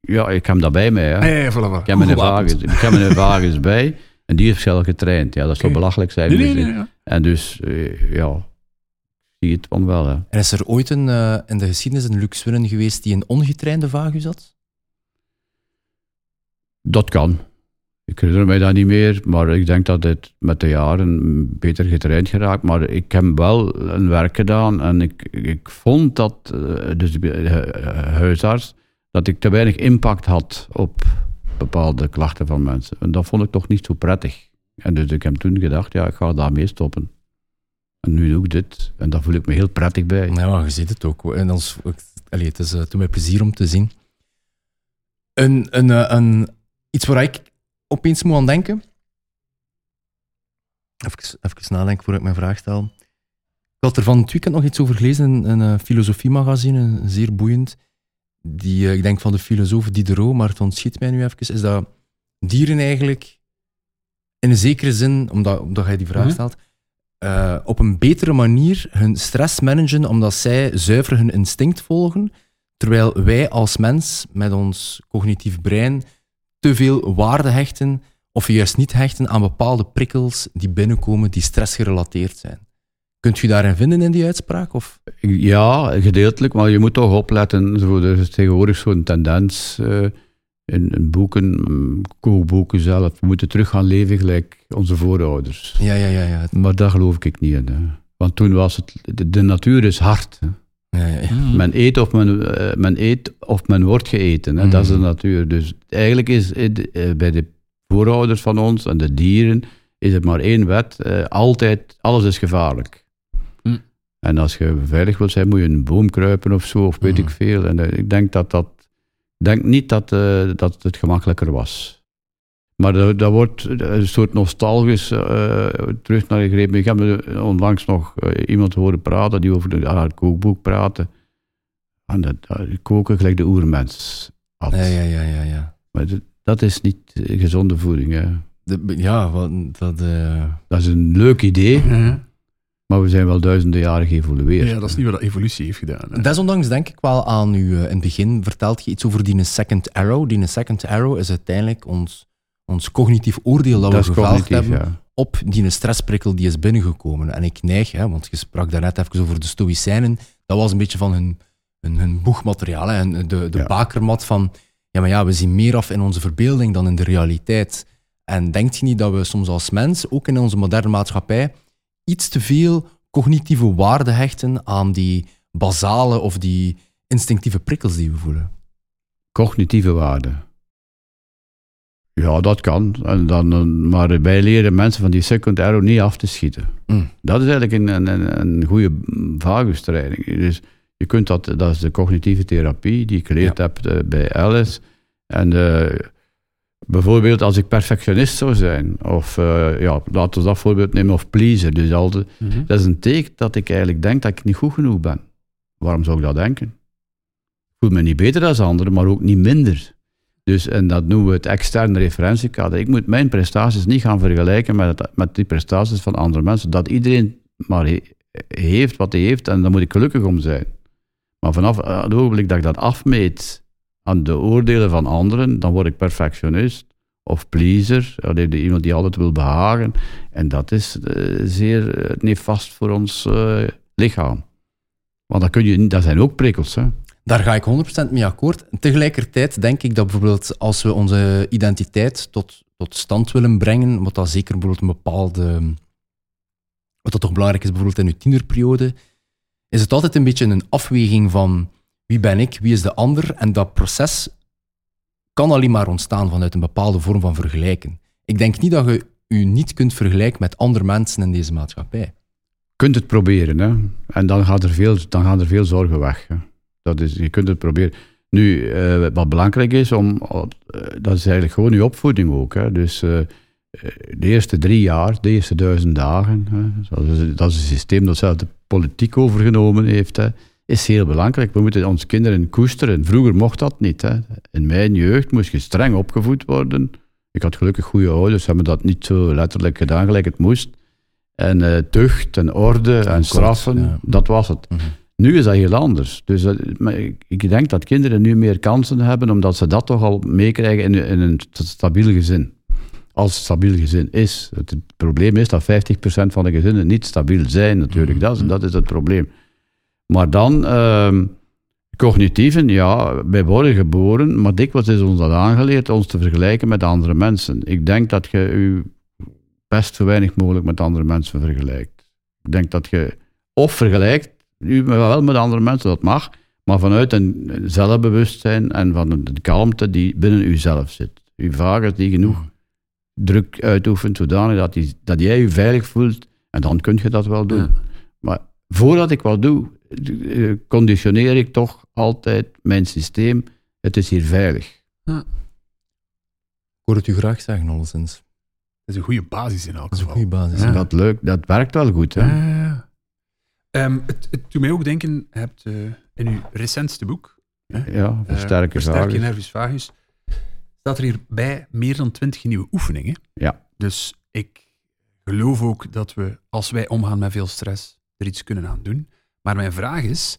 Ja, ik heb hem dat bij mij. Hè. Voilà, voilà. Ik heb mijn vagus, ik heb mijn vagus bij en die heeft zelf getraind. Ja, dat zou Oké. belachelijk zijn. Nee, nee, ja. En dus, eh, ja, ik zie het van wel. Hè. En is er ooit een, eh, in de geschiedenis een Lux Winnen geweest die een ongetrainde vagus had? Dat kan. Ik herinner mij dat niet meer, maar ik denk dat het met de jaren beter getraind geraakt. Maar ik heb wel een werk gedaan en ik, ik vond dat, eh, dus de eh, huisarts, dat ik te weinig impact had op bepaalde klachten van mensen. En dat vond ik toch niet zo prettig. En dus ik heb toen gedacht, ja, ik ga daarmee stoppen. En nu doe ik dit. En daar voel ik me heel prettig bij. Ja, je ziet het ook. En als, allee, het is toen mij plezier om te zien. Een, een, een, iets waar ik opeens moet aan denken. Even, even nadenken voordat ik mijn vraag stel. Ik had er van het weekend nog iets over gelezen in een uh, filosofiemagazine, zeer boeiend. Die, uh, ik denk van de filosoof Diderot, maar het ontschiet mij nu even, is dat dieren eigenlijk in een zekere zin, omdat, omdat jij die vraag Mhm. stelt, uh, op een betere manier hun stress managen, omdat zij zuiver hun instinct volgen, terwijl wij als mens met ons cognitief brein te veel waarde hechten, of juist niet hechten aan bepaalde prikkels die binnenkomen die stressgerelateerd zijn. Kunt u daarin vinden in die uitspraak? Of? Ja, gedeeltelijk, maar je moet toch opletten. Zo, er is tegenwoordig zo'n tendens uh, in, in, boeken, kookboeken zelf. We moeten terug gaan leven gelijk onze voorouders. Ja, ja, ja. ja. Maar daar geloof ik niet in. Hè. Want toen was het, de, de natuur is hard. Hè. Ja. Mm. Men, eet of men, uh, men eet of men wordt geëten. Hè. Mm. Dat is de natuur. Dus eigenlijk is het, uh, bij de voorouders van ons en de dieren is het maar één wet. Uh, altijd, alles is gevaarlijk. Mm. En als je veilig wilt zijn, moet je in een boom kruipen of zo, of weet Mm. ik veel. En uh, ik denk dat dat... Ik denk niet dat, uh, dat het gemakkelijker was. Maar dat, dat wordt een soort nostalgisch uh, terug naar gegrepen. Ik heb onlangs nog uh, iemand horen praten die over haar kookboek praatte. En dat, dat koken gelijk de oermens had. Ja, ja, ja, ja. ja. Maar dat, dat is niet gezonde voeding. Hè. De, ja, wat, dat... Uh... Dat is een leuk idee. Maar we zijn wel duizenden jaren geëvolueerd. Ja, dat is niet wat evolutie heeft gedaan. Hè. Desondanks denk ik wel aan u. In het begin vertelt je iets over die second arrow. Die second arrow is uiteindelijk ons, ons cognitief oordeel dat, dat we geveld hebben ja. op die stressprikkel die is binnengekomen. En ik neig, hè, want je sprak daarnet even over de stoïcijnen, dat was een beetje van hun, hun, hun boegmateriaal. Hè, en de de Ja. bakermat van, ja maar ja, we zien meer af in onze verbeelding dan in de realiteit. En denkt je niet dat we soms als mens, ook in onze moderne maatschappij, iets te veel cognitieve waarde hechten aan die basale of die instinctieve prikkels die we voelen. Cognitieve waarde. Ja, dat kan. En dan, eh, maar wij leren mensen van die second arrow niet af te schieten. Mm. Dat is eigenlijk een, een, een goede vagustraining. Dus je kunt dat, dat is de cognitieve therapie die ik geleerd Ja. heb uh, bij Alice. En uh, bijvoorbeeld als ik perfectionist zou zijn, of uh, ja, laten we dat voorbeeld nemen, of pleaser. Dus altijd, Mm -hmm. dat is een teken dat ik eigenlijk denk dat ik niet goed genoeg ben. Waarom zou ik dat denken? Ik voel me niet beter dan anderen, maar ook niet minder. Dus, en dat noemen we het externe referentiekader. Ik moet mijn prestaties niet gaan vergelijken met, met die prestaties van andere mensen. Dat iedereen maar he, heeft wat hij heeft en daar moet ik gelukkig om zijn. Maar vanaf het ogenblik dat ik dat afmeet aan de oordelen van anderen, dan word ik perfectionist of pleaser, iemand die altijd wil behagen. En dat is uh, zeer uh, nefast voor ons lichaam. Want dat, kun je, dat zijn ook prikkels. Hè? Daar ga ik 100% mee akkoord. Tegelijkertijd denk ik dat bijvoorbeeld als we onze identiteit tot, tot stand willen brengen, wat dat zeker bijvoorbeeld een bepaalde. Wat dat toch belangrijk is, bijvoorbeeld in uw tienerperiode, is het altijd een beetje een afweging van wie ben ik, wie is de ander. En dat proces kan alleen maar ontstaan vanuit een bepaalde vorm van vergelijken. Ik denk niet dat je u niet kunt vergelijken met andere mensen in deze maatschappij. kunt het proberen, hè. En dan, gaat er veel, dan gaan er veel zorgen weg. Dat is, je kunt het proberen. Nu, eh, wat belangrijk is, om, eh, dat is eigenlijk gewoon je opvoeding ook. Hè. Dus eh, de eerste drie jaar, de eerste duizend dagen, hè, dat, is, dat is een systeem dat zelf de politiek overgenomen heeft, hè, is heel belangrijk. We moeten onze kinderen koesteren. Vroeger mocht dat niet. Hè. In mijn jeugd moest je streng opgevoed worden. Ik had gelukkig goede ouders, hebben dat niet zo letterlijk gedaan, gelijk het moest. En tucht en orde en straffen, ja. dat was het. Mhm. Nu is dat heel anders. Dus maar ik, denk dat kinderen nu meer kansen hebben, omdat ze dat toch al meekrijgen in, in een stabiel gezin. Als het stabiel gezin is. Het, het probleem is dat 50% van de gezinnen niet stabiel zijn, natuurlijk. Dat, is, dat is het probleem. Maar dan, ehm, cognitieven, ja, wij worden geboren, maar dikwijls is ons dat aangeleerd ons te vergelijken met andere mensen. Ik denk dat je je best zo weinig mogelijk met andere mensen vergelijkt. Ik denk dat je of vergelijkt, u wel met andere mensen, dat mag, maar vanuit een zelfbewustzijn en van de kalmte die binnen uzelf zit. Uw vader die genoeg druk uitoefent, zodanig dat, die, dat jij je veilig voelt, en dan kun je dat wel doen. Ja. Maar voordat ik wat doe, eh, conditioneer ik toch altijd mijn systeem. Het is hier veilig. Ik hoor het u graag zeggen, alleszins. Dat is een goede basis in elk Dat is een geval. goede basis. Ja. Dat, leuk, dat werkt wel goed. Hè? Ehm, het, het doet mij ook denken, je hebt eh, in uw recentste boek, Ja, eh, Versterk je nervus vagus, staat er hierbij meer dan twintig nieuwe oefeningen. Ja. Dus ik geloof ook dat we, als wij omgaan met veel stress, er iets kunnen aan doen. Maar mijn vraag is,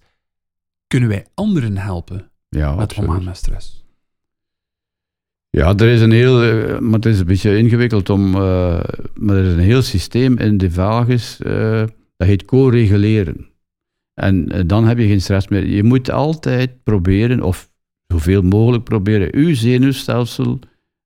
kunnen wij anderen helpen Ja, met absoluut. omgaan met stress? Ja, er is een heel, eh, maar het is een beetje ingewikkeld om, maar er is een heel systeem in de vagus, eh, dat heet co-reguleren. En eh, dan heb je geen stress meer. Je moet altijd proberen, of zoveel mogelijk proberen, uw zenuwstelsel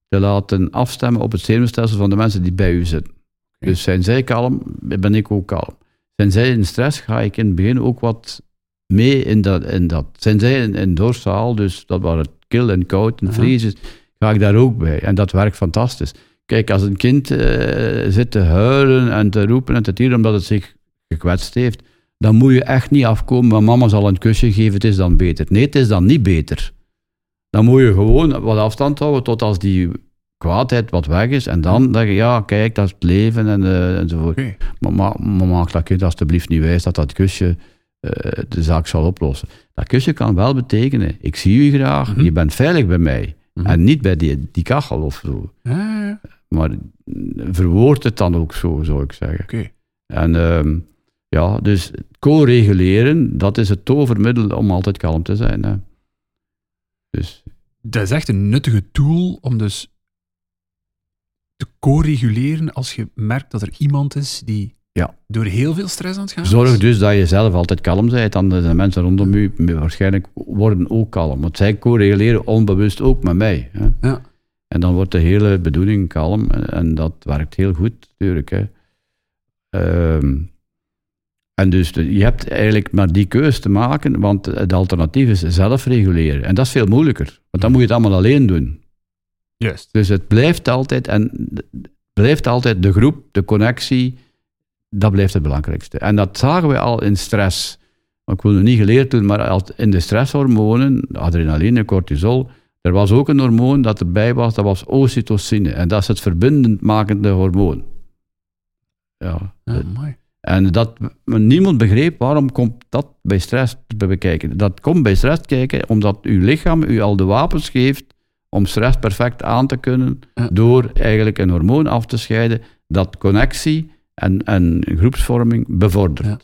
te laten afstemmen op het zenuwstelsel van de mensen die bij u zitten. Dus zijn zij kalm, ben ik ook kalm. Zijn zij in stress, ga ik in het begin ook wat mee in dat. In dat. Zijn zij in, in dorsaal, dus dat waar het kil en koud en vries is, ga ik daar ook bij. En dat werkt fantastisch. Kijk, als een kind eh, zit te huilen en te roepen en te tieren omdat het zich gekwetst heeft, dan moet je echt niet afkomen, maar mama zal een kusje geven, het is dan beter. Nee, het is dan niet beter. Dan moet je gewoon wat afstand houden tot als die kwaadheid wat weg is. En dan denk je, ja, kijk, dat is het leven en, eh, enzovoort. Oké. Maar, maar, maar maak dat kind alsjeblieft niet wijs dat dat kusje eh, de zaak zal oplossen. Dat kusje kan wel betekenen, ik zie u graag, Mhm. je bent veilig bij mij. Mhm. En niet bij die, die kachel of zo. Maar mm, verwoord het dan ook zo, zou ik zeggen. Oké. En ehm, ja, dus co-reguleren, dat is het tovermiddel om altijd kalm te zijn. Hè. Dus Dat is echt een nuttige tool om dus te co-reguleren als je merkt dat er iemand is die Ja. door heel veel stress aan het gaan is. zorg dus dat je zelf altijd kalm bent, dan de mensen rondom u waarschijnlijk worden ook kalm. Want zij co-reguleren onbewust ook met mij. Hè. Ja. En dan wordt de hele bedoeling kalm en, en dat werkt heel goed, natuurlijk. Hè. Ehm, en dus je hebt eigenlijk maar die keus te maken, want het alternatief is zelf reguleren. En dat is veel moeilijker, want dan moet je het allemaal alleen doen. Juist. Dus het blijft altijd, en blijft altijd de groep, de connectie, dat blijft het belangrijkste. En dat zagen we al in stress. Ik wil het niet geleerd doen, maar in de stresshormonen, adrenaline, cortisol, er was ook een hormoon dat erbij was, dat was oxytocine. En dat is het verbindend makende hormoon. Ja. Ja, mooi. En dat, niemand begreep waarom komt dat bij stress te bekijken. Dat komt bij stress kijken omdat uw lichaam u al de wapens geeft om stress perfect aan te kunnen, door eigenlijk een hormoon af te scheiden dat connectie en, en groepsvorming bevordert.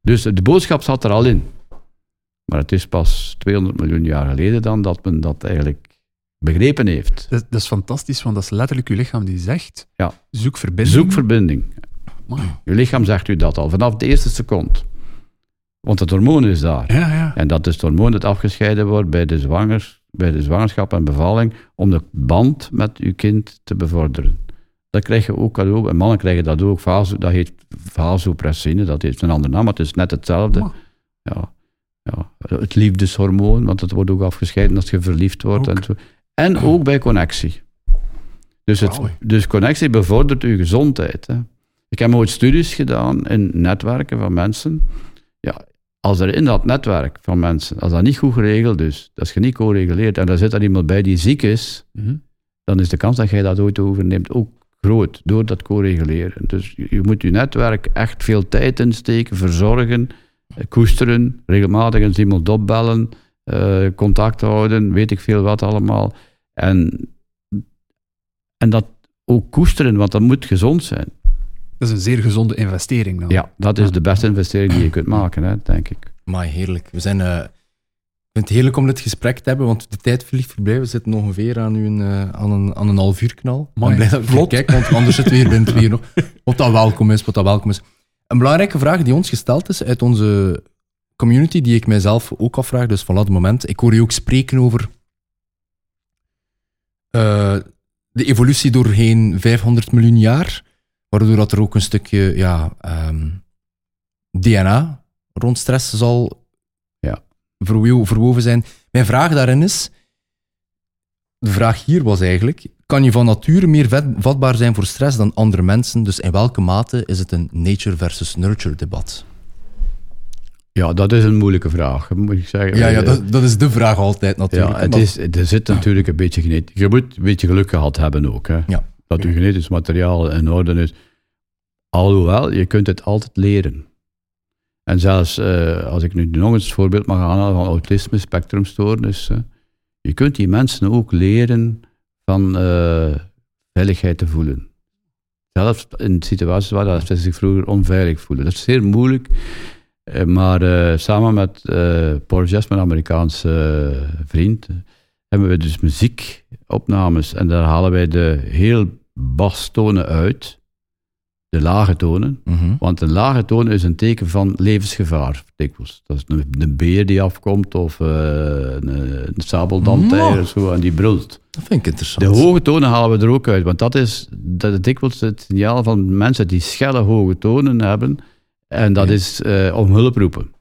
Dus de boodschap zat er al in. Maar het is pas 200 miljoen jaar geleden dan dat men dat eigenlijk begrepen heeft. Dat, dat is fantastisch, want dat is letterlijk je lichaam die zegt, Ja. zoek verbinding. Zoek verbinding. Je lichaam zegt u dat al vanaf de eerste seconde. Want het hormoon is daar. Ja, ja. En dat is het hormoon dat afgescheiden wordt bij de, zwangers, bij de zwangerschap en bevalling, om de band met uw kind te bevorderen. Dat krijg je ook cadeau. En mannen krijgen dat ook. Vaso, dat heet vasopressine, dat heeft een andere naam, maar het is net hetzelfde. Oh. Ja, ja. Het liefdeshormoon, want het wordt ook afgescheiden als je verliefd wordt. Ook. En, zo. en ook bij connectie. Dus, het, dus connectie bevordert uw gezondheid. Hè. Ik heb ooit studies gedaan in netwerken van mensen. Ja, als er in dat netwerk van mensen, als dat niet goed geregeld is, dat is niet co-reguleerd, en daar zit er iemand bij die ziek is, Mhm. dan is de kans dat jij dat ooit overneemt ook groot, door dat co-reguleren. Dus je, je moet je netwerk echt veel tijd insteken, verzorgen, eh, koesteren, regelmatig eens iemand opbellen, eh, contact houden, weet ik veel wat allemaal. En, en dat ook koesteren, want dat moet gezond zijn. Dat is een zeer gezonde investering dan. Ja, dat is de beste investering die je kunt maken, hè, denk ik. Maar heerlijk. We zijn... eh, ik vind het heerlijk om dit gesprek te hebben, want de tijd vliegt voorbij. We zitten ongeveer aan, uw, eh, aan, een, aan een half uur knal. Ik ben blij dat vlot. kijk, want anders zitten we hier binnen twee nog. Wat dat welkom is, wat dat welkom is. Een belangrijke vraag die ons gesteld is uit onze community, die ik mijzelf ook afvraag, dus van dat moment. Ik hoor je ook spreken over eh, de evolutie doorheen 500 miljoen jaar, waardoor dat er ook een stukje ja, ehm, DNA rond stress zal Ja. verwo- verwoven zijn. Mijn vraag daarin is, de vraag hier was eigenlijk, kan je van nature meer vatbaar zijn voor stress dan andere mensen? Dus in welke mate is het een nature versus nurture debat? Ja, dat is een moeilijke vraag, moet ik zeggen. Ja, ja Eh, dat, dat is de vraag altijd natuurlijk. Ja, het is, er zit natuurlijk een beetje genetisch. Je moet een beetje geluk gehad hebben ook. Hè? Ja. Dat je genetisch materiaal in orde is. Alhoewel, je kunt het altijd leren. En zelfs, eh, als ik nu nog eens het voorbeeld mag aanhalen van autisme, spectrumstoornissen. Je kunt die mensen ook leren van eh, veiligheid te voelen. Zelfs in situaties waar dat ze zich vroeger onveilig voelen. Dat is zeer moeilijk. Eh, maar eh, samen met eh Paul Jess, mijn Amerikaanse eh, vriend, eh, hebben we dus muziekopnames. En daar halen wij de heel bastonen uit. De lage tonen. Mhm. Want een lage toon is een teken van levensgevaar, dikwijls. Dat is een, een beer die afkomt of eh, een, een of zo, en die brult. Dat vind ik interessant. De hoge tonen halen we er ook uit, want dat is, dat is dikwijls het signaal van mensen die schelle hoge tonen hebben. En dat Ja. is eh, om hulp roepen.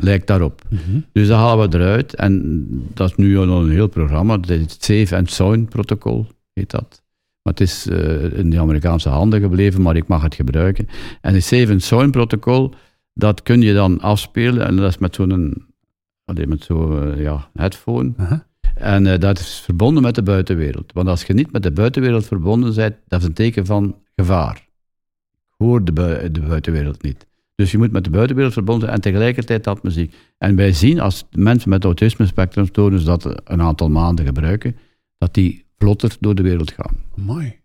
Lijkt daarop. Mhm. Dus dat halen we eruit. En dat is nu al een heel programma. Het Safe and Sound protocol, heet dat. Maar het is eh, in de Amerikaanse handen gebleven, maar ik mag het gebruiken. En het Safe and Sound protocol, dat kun je dan afspelen. En dat is met zo'n met zo'n eh, ja, headphone. En eh, dat is verbonden met de buitenwereld. Want als je niet met de buitenwereld verbonden bent, dat is een teken van gevaar. Ik hoor de, bui- de buitenwereld niet. Dus je moet met de buitenwereld verbonden en tegelijkertijd dat muziek. En wij zien als mensen met autisme spectrumstoornis dat een aantal maanden gebruiken, dat die vlotter door de wereld gaan. Mooi.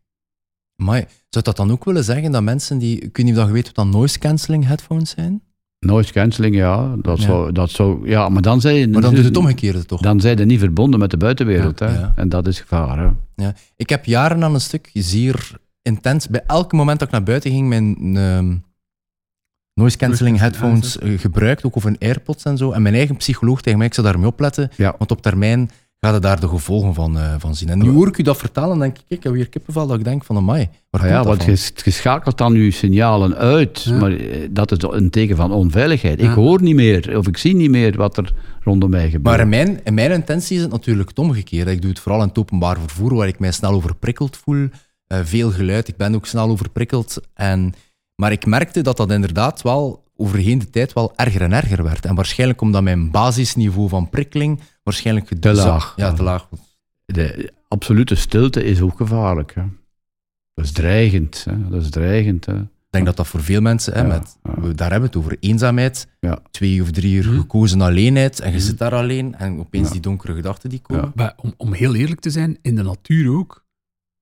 Maar zou dat dan ook willen zeggen dat mensen die... Ik weet niet of je weet wat dan noise cancelling headphones zijn? Noise cancelling, ja, dat, Ja. Zou, dat zou... Ja, maar dan zijn je... Maar dan doet het omgekeerde toch? Dan zijn je niet verbonden met de buitenwereld, Ja, hè. ja. En dat is gevaar, hè. Ja. Ik heb jaren aan een stuk zeer intens, bij elk moment dat ik naar buiten ging, mijn ehm, noise cancelling headphones eh, gebruikt, ook over AirPods en zo. En mijn eigen psycholoog tegen mij, ik zou daarmee opletten, Ja. want op termijn gaat je daar de gevolgen van, eh, van zien. En nu hoor ik u dat vertellen en denk ik, ik heb weer kippenvel dat ik denk van, amai, waar Ah ja, want je, schakelt dan je signalen uit, Ja. maar eh, dat is een teken van onveiligheid. Ik hoor niet meer, of ik zie niet meer wat er rondom mij gebeurt. Maar in mijn, in mijn intentie is het natuurlijk het omgekeerde. Ik doe het vooral in het openbaar vervoer, waar ik mij snel overprikkeld voel. Veel geluid, ik ben ook snel overprikkeld. En, maar ik merkte dat dat inderdaad wel overheen de tijd wel erger en erger werd. En waarschijnlijk omdat mijn basisniveau van prikkeling waarschijnlijk Te laag. Ja, te laag. was. De absolute stilte is ook gevaarlijk. Hè. Dat is dreigend. Hè. Dat is dreigend. Hè. Ik denk dat dat voor veel mensen, hè, Ja, met, ja. we- daar hebben we het over eenzaamheid, Ja. twee of drie uur Hm. gekozen alleenheid, en je zit daar alleen, en opeens Ja. die donkere gedachten die komen. Ja. Maar om, om heel eerlijk te zijn, in de natuur ook,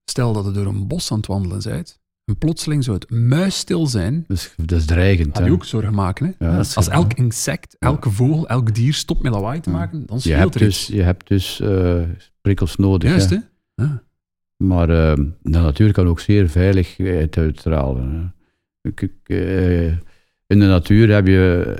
stel dat je door een bos aan het wandelen bent, en plotseling zou het muisstil zijn, Dus, dat is dreigend. Hè. je ook zorgen maken. Hè? Ja. Als elk insect, elke vogel, elk dier stopt met lawaai te maken, dan je, hebt er dus, iets. je hebt dus eh, prikkels nodig. Juist, hè. hè? Ja. Maar eh, de natuur kan ook zeer veiligheid uitstralen. Hè. Ik- ik, eh, in de natuur heb je.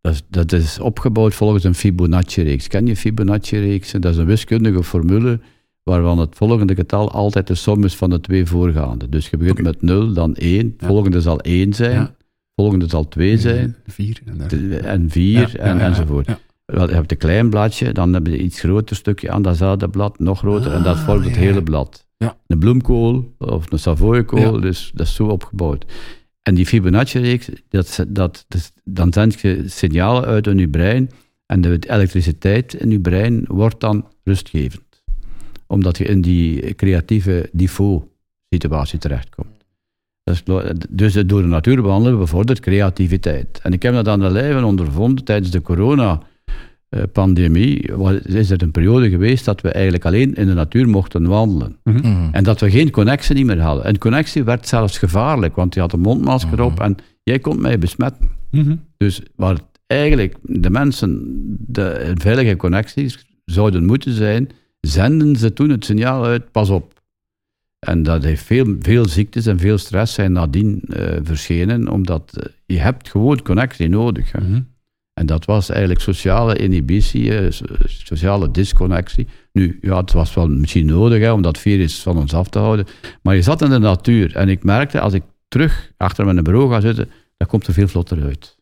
Dat is, dat is opgebouwd volgens een Fibonacci-reeks. Ken je Fibonacci-reeksen? Dat is een wiskundige formule waarvan het volgende getal altijd de som is van de twee voorgaande. Dus je begint met 0, dan 1. Het Ja. volgende zal 1 zijn. Ja. Volgende zal 2 zijn. Vier. En daar. de- En 4 Ja, en, enzovoort. Wel, Je hebt een klein bladje, dan heb je een iets groter stukje aan datzelfde blad, nog groter, en dat Ah, vormt het hele blad. Ja. Een bloemkool of een savoykool, Ja. dus dat is zo opgebouwd. En die Fibonacci-reeks, dat, dat, dat, dan zend je signalen uit in je brein en de elektriciteit in je brein wordt dan rustgevend. Omdat je in die creatieve default-situatie terechtkomt. Lo- dus het door de natuur behandelen bevordert creativiteit. En ik heb dat aan de lijve ondervonden tijdens de corona-pandemie. Is er een periode geweest dat we eigenlijk alleen in de natuur mochten wandelen. Mhm. En dat we geen connectie niet meer hadden. En connectie werd zelfs gevaarlijk, want je had een mondmasker op en jij kon mij besmetten. Mhm. Dus waar eigenlijk de mensen de een veilige connecties zouden moeten zijn, zenden ze toen het signaal uit, pas op. En dat heeft veel, veel ziektes en veel stress zijn nadien eh, verschenen, omdat eh, je hebt gewoon connectie nodig. Hè. Mhm. En dat was eigenlijk sociale inhibitie, eh, so- sociale disconnectie. Nu, ja, het was wel misschien nodig hè, om dat virus van ons af te houden. Maar je zat in de natuur en ik merkte als ik terug achter mijn bureau ga zitten, dat komt er veel vlotter uit.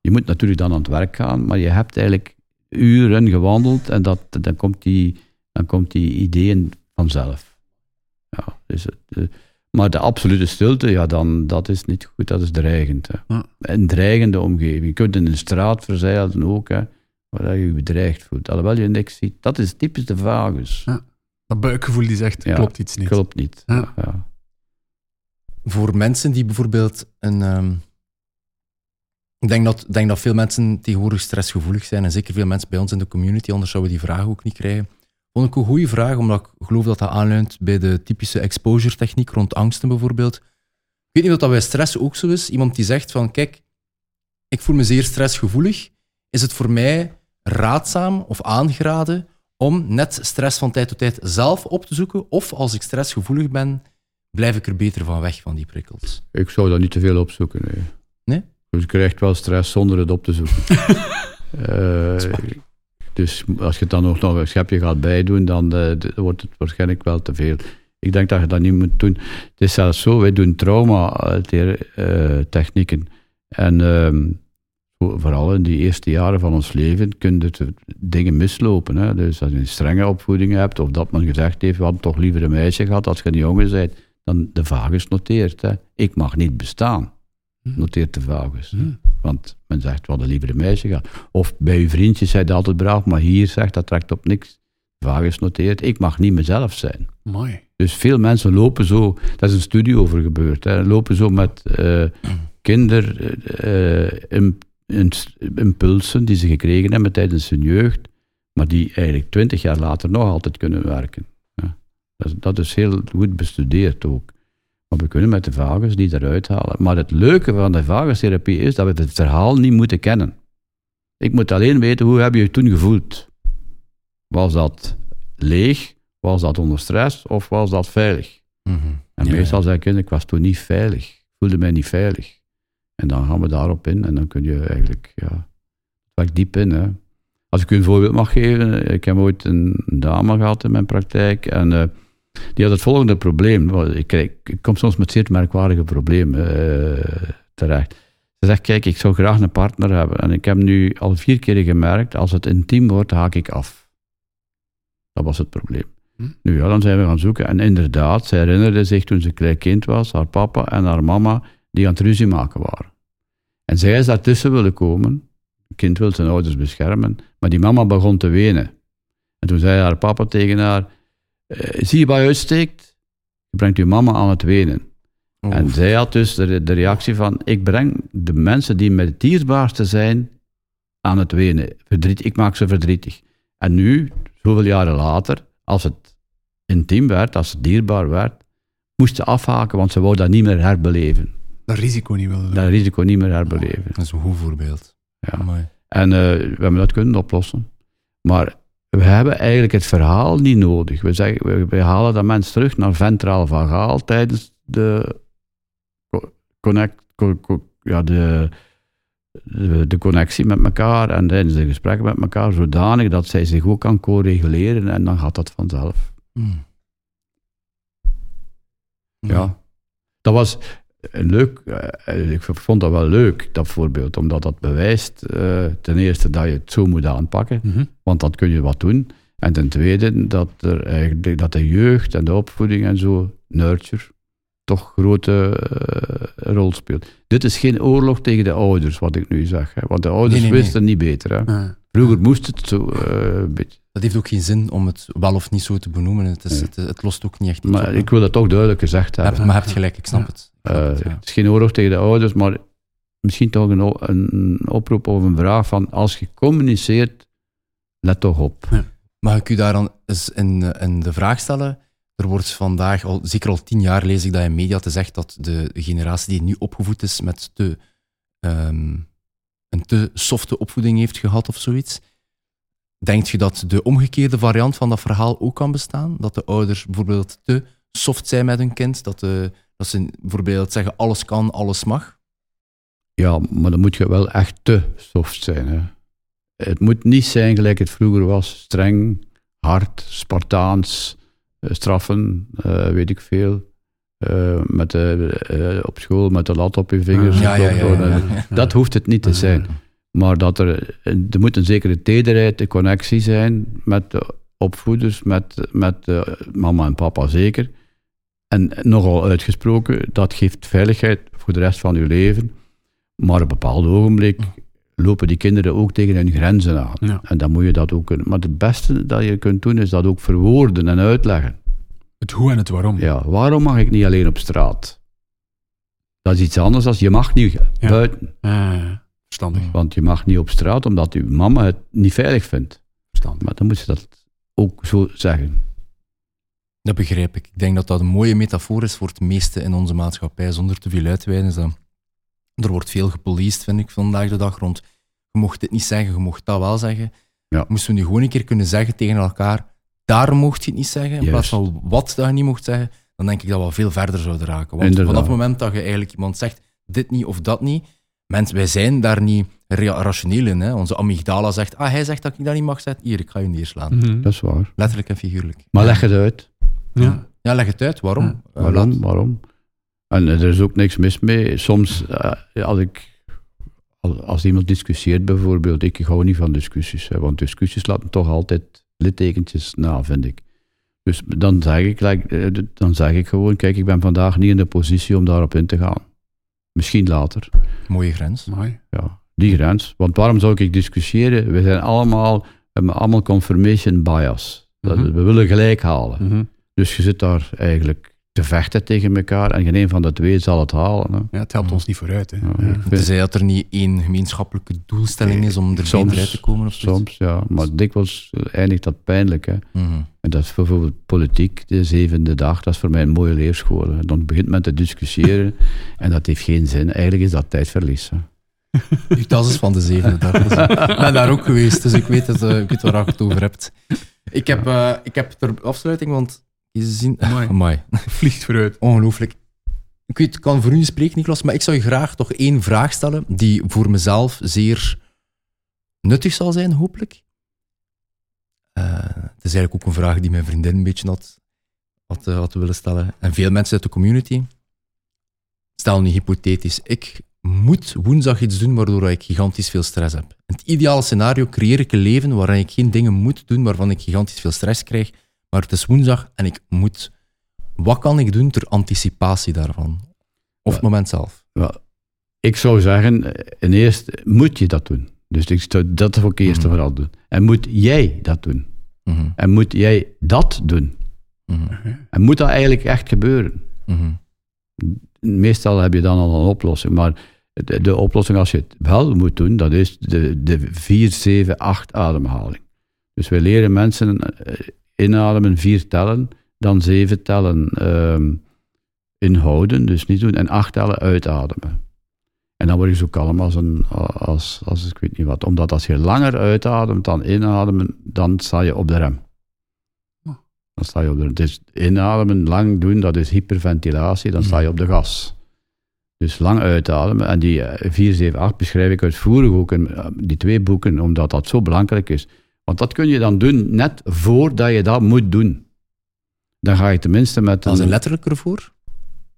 Je moet natuurlijk dan aan het werk gaan, maar je hebt eigenlijk uren gewandeld en dat, dan, komt die, dan komt die ideeën vanzelf. Ja, dus het, eh, maar de absolute stilte, ja, dan, dat is niet goed, dat is dreigend. Hè. Ja. Een dreigende omgeving. Je kunt in een straat verzeilen ook, hè, waar je je bedreigd voelt. Alhoewel je niks ziet. Dat is typisch de vagus. Ja. Dat buikgevoel die zegt, Ja, klopt iets niet. Klopt niet. Ja. Ja. Voor mensen die bijvoorbeeld een. ehm, ik denk dat, denk dat veel mensen tegenwoordig stressgevoelig zijn. En zeker veel mensen bij ons in de community, anders zouden we die vraag ook niet krijgen. Vond ik een goede vraag, omdat ik geloof dat dat aanleunt bij de typische exposure techniek rond angsten bijvoorbeeld. Ik weet niet of dat bij stress ook zo is. Iemand die zegt van, kijk, ik voel me zeer stressgevoelig. Is het voor mij raadzaam of aangeraden om net stress van tijd tot tijd zelf op te zoeken? Of als ik stressgevoelig ben, blijf ik er beter van weg van die prikkels? Ik zou daar niet te veel opzoeken. Nee? Nee? Dus je krijgt wel stress zonder het op te zoeken. Eh, dus als je het dan ook nog een schepje gaat bijdoen, dan eh, wordt het waarschijnlijk wel te veel. Ik denk dat je dat niet moet doen. Het is zelfs zo, wij doen trauma-technieken. en ehm, voor- vooral in die eerste jaren van ons leven kunnen er dingen mislopen. Hè? Dus als je een strenge opvoeding hebt, of dat men gezegd heeft, we hadden toch liever een meisje gehad als je een jongen bent, dan de vagus noteert. Hè? Ik mag niet bestaan, noteert de vagus. Mhm. Want men zegt, we hadden liever een meisje gehad. Of bij uw vriendjes zei dat altijd braaf, maar hier zegt, dat trekt op niks. Vagus noteert, ik mag niet mezelf zijn. Mooi. Dus veel mensen lopen zo, dat is een studie over gebeurd, hè, lopen zo met eh kinderimpulsen die ze gekregen hebben tijdens hun jeugd, maar die eigenlijk twintig jaar later nog altijd kunnen werken. Ja. Dat, is- dat is heel goed bestudeerd ook. Maar we kunnen met de vagus die eruit halen. Maar het leuke van de vagustherapie is dat we het verhaal niet moeten kennen. Ik moet alleen weten, hoe heb je je toen gevoeld? Was dat leeg? Was dat onder stress? Of was dat veilig? Mhm. En Ja, meestal zeggen kinderen, ik was toen niet veilig. Ik voelde mij niet veilig. En dan gaan we daarop in en dan kun je eigenlijk, ja, het diep in. Hè. Als ik u een voorbeeld mag geven, ik heb ooit een dame gehad in mijn praktijk en eh, die had het volgende probleem. Ik, krijg- ik kom soms met zeer merkwaardige problemen eh, terecht. Ze zegt, kijk, ik zou graag een partner hebben. En ik heb nu al vier keer gemerkt, als het intiem wordt, haak ik af. Dat was het probleem. Hm. Nu ja, dan zijn we gaan zoeken. En inderdaad, zij herinnerde zich toen ze klein kind was, haar papa en haar mama, die aan het ruzie maken waren. En zij is daartussen willen komen. Het kind wil zijn ouders beschermen, maar die mama begon te wenen. En toen zei haar papa tegen haar, zie je waar je uitsteekt? Je brengt je mama aan het wenen. Oh. En zij had dus de, de reactie van, ik breng de mensen die met het dierbaarste zijn aan het wenen. Verdriet, ik maak ze verdrietig. En nu, zoveel jaren later, als het intiem werd, als het dierbaar werd, moest ze afhaken, want ze wou dat niet meer herbeleven. Dat risico niet willen doen. Dat risico niet meer herbeleven. Dat is een goed voorbeeld. Ja. Amai. En eh, we hebben dat kunnen oplossen. Maar we hebben eigenlijk het verhaal niet nodig. We, zeggen, we, we halen dat mens terug naar ventraal vagaal tijdens de, co- connect, co- co- ja, de, de, connectie met elkaar en tijdens de gesprekken met elkaar, zodanig dat zij zich ook kan co-reguleren en dan gaat dat vanzelf. Mm. Ja. Dat was leuk, eh, ik vond dat wel leuk, dat voorbeeld, omdat dat bewijst eh, ten eerste dat je het zo moet aanpakken, Mhm. want dan kun je wat doen. En ten tweede dat, er eigenlijk, dat de jeugd en de opvoeding en zo, nurture, toch grote uh, rol speelt. Dit is geen oorlog tegen de ouders, wat ik nu zeg. Hè, want de ouders Nee, nee, wisten niet beter. Hè. Ja. Vroeger moest het zo uh, een beetje. Dat heeft ook geen zin om het wel of niet zo te benoemen. Het, is, het, het lost ook niet echt iets Maar op, ik wil dat toch duidelijk gezegd hebben. Maar je hebt gelijk, ik snap Ja. het. Eh, het, ja. Is geen oorlog tegen de ouders, maar misschien toch een, een oproep of een vraag van als je communiceert, let toch op. Mag ik u daar dan eens in, eh, in de vraag stellen? Er wordt vandaag, al, zeker al tien jaar lees ik dat in media te zegt dat de generatie die nu opgevoed is met te, ehm, een te softe opvoeding heeft gehad of zoiets. Denkt je dat de omgekeerde variant van dat verhaal ook kan bestaan? Dat de ouders bijvoorbeeld te soft zijn met hun kind? Dat, de, dat ze bijvoorbeeld zeggen alles kan, alles mag? Ja, maar dan moet je wel echt te soft zijn. Hè. Het moet niet zijn gelijk het vroeger was, streng, hard, Spartaans, eh, straffen, eh, weet ik veel. Eh, met de, op school met de lat op je vingers. Ja, ja, ja, ja. Dat hoeft het niet te zijn. Maar dat er, er moet een zekere tederheid, de connectie zijn met de opvoeders, met, met mama en papa zeker. En nogal uitgesproken, dat geeft veiligheid voor de rest van je leven. Maar op een bepaald ogenblik lopen die kinderen ook tegen hun grenzen aan. Ja. En dan moet je dat ook kunnen. Maar het beste dat je kunt doen, is dat ook verwoorden en uitleggen. Het hoe en het waarom. Ja, waarom mag ik niet alleen op straat? Dat is iets anders dan je mag niet Ja. buiten. Eh, verstandig. Want je mag niet op straat omdat je mama het niet veilig vindt. verstandig. Maar dan moet je dat ook zo zeggen. Dat begrijp ik. Ik denk dat dat een mooie metafoor is voor het meeste in onze maatschappij, zonder te veel uitweiden. Dat er wordt veel gepoliced, vind ik, vandaag de dag rond. Je mocht dit niet zeggen, je mocht dat wel zeggen. Ja. Moesten we nu gewoon een keer kunnen zeggen tegen elkaar, daar mocht je het niet zeggen, in Juist. plaats van wat dat je niet mocht zeggen, dan denk ik dat we veel verder zouden raken. Want Inderdaad. vanaf het moment dat je eigenlijk iemand zegt, dit niet of dat niet, mensen, wij zijn daar niet ra- rationeel in. Hè? Onze amygdala zegt, ah, hij zegt dat ik dat niet mag zeggen, hier, ik ga je neerslaan. Dat is waar. Letterlijk en figuurlijk. Maar leg het uit. Ja. Ja, leg het uit, waarom? Ja. Eh, Waarom? Waarom? En er is ook niks mis mee. Soms, eh, als, ik, als, als iemand discussieert bijvoorbeeld, ik hou niet van discussies. Hè, want discussies laten toch altijd littekentjes na, vind ik. Dus dan zeg ik, like, eh, dan zeg ik gewoon, kijk, ik ben vandaag niet in de positie om daarop in te gaan. Misschien later. Mooie grens. Mooi. Ja, die grens. Want waarom zou ik discussiëren? We zijn allemaal, we hebben allemaal confirmation bias. Dat, Mhm. We willen gelijk halen. Mhm. Dus je zit daar eigenlijk te vechten tegen elkaar en geen een van de twee zal het halen. Hè. Ja, het helpt ons niet vooruit. Hè. Ja, Ja. ik vind- Tenzij dat er niet één gemeenschappelijke doelstelling is om er Soms- beter te komen of zoiets. Soms, ja. Maar dikwijls eindigt dat pijnlijk. Hè. Mhm. En dat is bijvoorbeeld politiek, de zevende dag. Dat is voor mij een mooie leerschool. Hè. Dan begint men te discussiëren en dat heeft geen zin. Eigenlijk is dat tijdverlies. Hè. Tas is van de zevende dag. Dus ik ben daar ook geweest, dus ik weet, het, eh, ik weet waar je het over hebt. Ik heb, eh, ik heb ter afsluiting, want zien... Amai. Vliegt vooruit. Ongelooflijk. Ik weet, kan voor u niet spreken, Niklas, maar ik zou je graag toch één vraag stellen die voor mezelf zeer nuttig zal zijn, hopelijk. Eh, het is eigenlijk ook een vraag die mijn vriendin een beetje had, had, eh, had willen stellen. En veel mensen uit de community. Stel nu hypothetisch, ik moet woensdag iets doen waardoor ik gigantisch veel stress heb. In het ideale scenario creëer ik een leven waarin ik geen dingen moet doen waarvan ik gigantisch veel stress krijg, maar het is woensdag en ik moet. Wat kan ik doen ter anticipatie daarvan? Of het Ja. moment zelf? Wel, ik zou zeggen, eh, in eerste moet je dat doen. Dus ik zou dat ook eerst en Mhm. vooral doen. En moet jij dat doen? Mhm, En moet jij dat doen? mhm, En moet dat eigenlijk echt gebeuren? mhm. Meestal heb je dan al een oplossing, maar de, de oplossing als je het wel moet doen, dat is de, de 4, 7, 8 ademhaling. Dus we leren mensen eh, inademen, vier tellen, dan zeven tellen ehm, inhouden, dus niet doen, en acht tellen uitademen. En dan word je zo kalm als, een, als, als ik weet niet wat. Omdat als je langer uitademt dan inademen, dan sta je op de rem. Dan sta je op de rem. Dus inademen, lang doen, dat is hyperventilatie, dan sta je op de gas. Dus lang uitademen. En die eh, 4, 7, 8 beschrijf ik uitvoerig ook in eh, die twee boeken, omdat dat zo belangrijk is. Want dat kun je dan doen net voordat je dat moet doen. Dan ga je tenminste met Dat is een een letterlijk ervoor?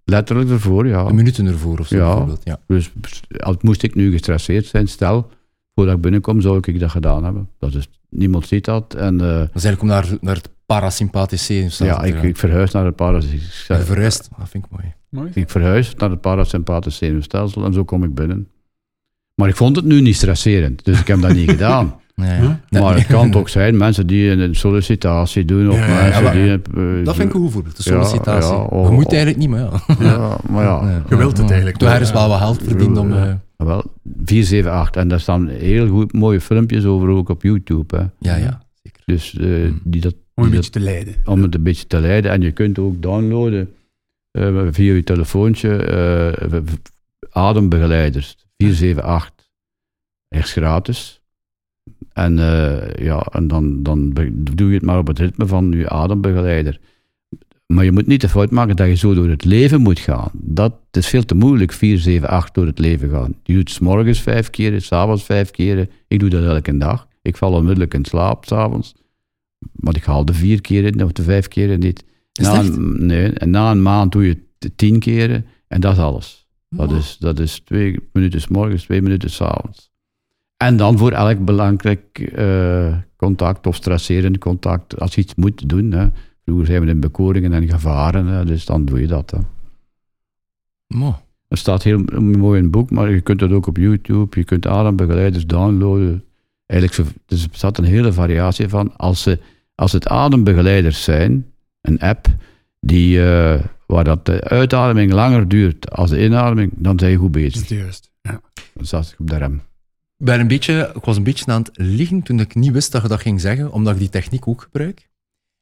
letterlijk ervoor, ja. Een minuten ervoor of zo Ja. bijvoorbeeld. Ja. Dus als moest ik nu gestresseerd zijn, stel, voordat ik binnenkom, zou ik dat gedaan hebben. Dat is, niemand ziet dat. En, eh, Dat is eigenlijk om naar, naar het parasympathisch zenuwstelsel ja, te ik, verhuis naar het parasympathische Ja, verrust, dat vind ik mooi. Mooi. Ik verhuis naar het parasympathische zenuwstelsel en zo kom ik binnen. Maar ik vond het nu niet stresserend, dus ik heb dat niet gedaan. Nee, Huh? nee. Maar het kan toch zijn, mensen die een sollicitatie doen, of Ja, ja, ja, mensen maar die... eh, Dat vind ik een goed voorbeeld, de sollicitatie. ja, oh, je moet oh. eigenlijk niet, maar ja. Ja, maar ja, Je wilt het eigenlijk ergens ja. wel wat geld verdiend om... Ja. eh, wel, 478. En daar staan heel goed, mooie filmpjes over ook op YouTube. Hè. ja, ja, zeker. Dus eh, Hmm. die dat, Om een beetje te leiden. om het een beetje te leiden. En je kunt ook downloaden eh, via je telefoontje eh, adembegeleiders. 478. Echt gratis. En, eh, ja, en dan, dan doe je het maar op het ritme van je adembegeleider. Maar je moet niet de fout maken dat je zo door het leven moet gaan. Dat is veel te moeilijk, 4, 7, 8 door het leven gaan. Je doet het 's morgens vijf keren, s'avonds vijf keren. Ik doe dat elke dag. Ik val onmiddellijk in slaap s'avonds. Maar ik haal de vier keren of de vijf keren niet. Na een, nee, en na een maand doe je het tien keren en dat is alles. Dat is, dat is twee minuten 's morgens, twee minuten 's avonds. En dan voor elk belangrijk eh, contact of stresserend contact, als je iets moet doen. Hè. Vroeger zijn we in bekoringen en gevaren, hè, dus dan doe je dat. Hè. Mooi. Dat staat heel mooi in het boek, maar je kunt het ook op YouTube, je kunt adembegeleiders downloaden. Eigenlijk, dus er staat een hele variatie van. Als, ze, als het adembegeleiders zijn, een app, die, eh, waar dat de uitademing langer duurt als de inademing, dan zijn je goed Dat bezig. is juist. Ja. Dan staat ik op de rem. Ik, ben een beetje, ik was een beetje aan het liegen toen ik niet wist dat je dat ging zeggen, omdat ik die techniek ook gebruik.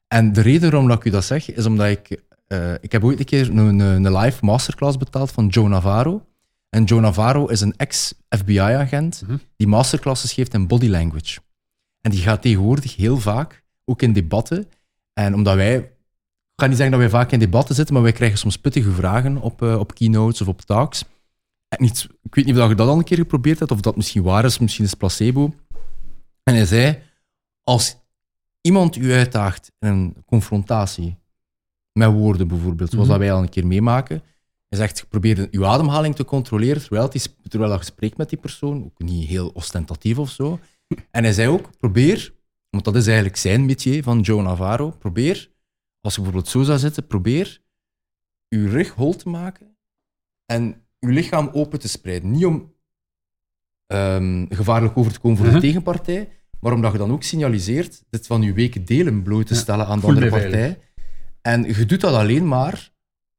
En de reden waarom dat ik u dat zeg, is omdat ik... eh, ik heb ooit een keer een, een, een live masterclass betaald van Joe Navarro. En Joe Navarro is een ex-FBI-agent Mhm. die masterclasses geeft in body language. En die gaat tegenwoordig heel vaak, ook in debatten. En omdat wij... Ik ga niet zeggen dat wij vaak in debatten zitten, maar wij krijgen soms pittige vragen op, eh, op keynotes of op talks. En iets, ik weet niet of je dat al een keer geprobeerd hebt, of dat misschien waar is, misschien is het placebo. En hij zei, als iemand u uitdaagt in een confrontatie, met woorden bijvoorbeeld, zoals Mhm. dat wij al een keer meemaken, hij zegt, probeer uw ademhaling te controleren terwijl, is, terwijl je spreekt met die persoon, ook niet heel ostentatief of zo. En hij zei ook, probeer, want dat is eigenlijk zijn métier van Joe Navarro, probeer, als je bijvoorbeeld zo zou zitten, probeer uw rug hol te maken en uw lichaam open te spreiden. Niet om ehm, gevaarlijk over te komen voor de Mhm. tegenpartij, maar omdat je dan ook signaliseert dit van je weken delen bloot te Ja, stellen aan de andere partij. En je doet dat alleen maar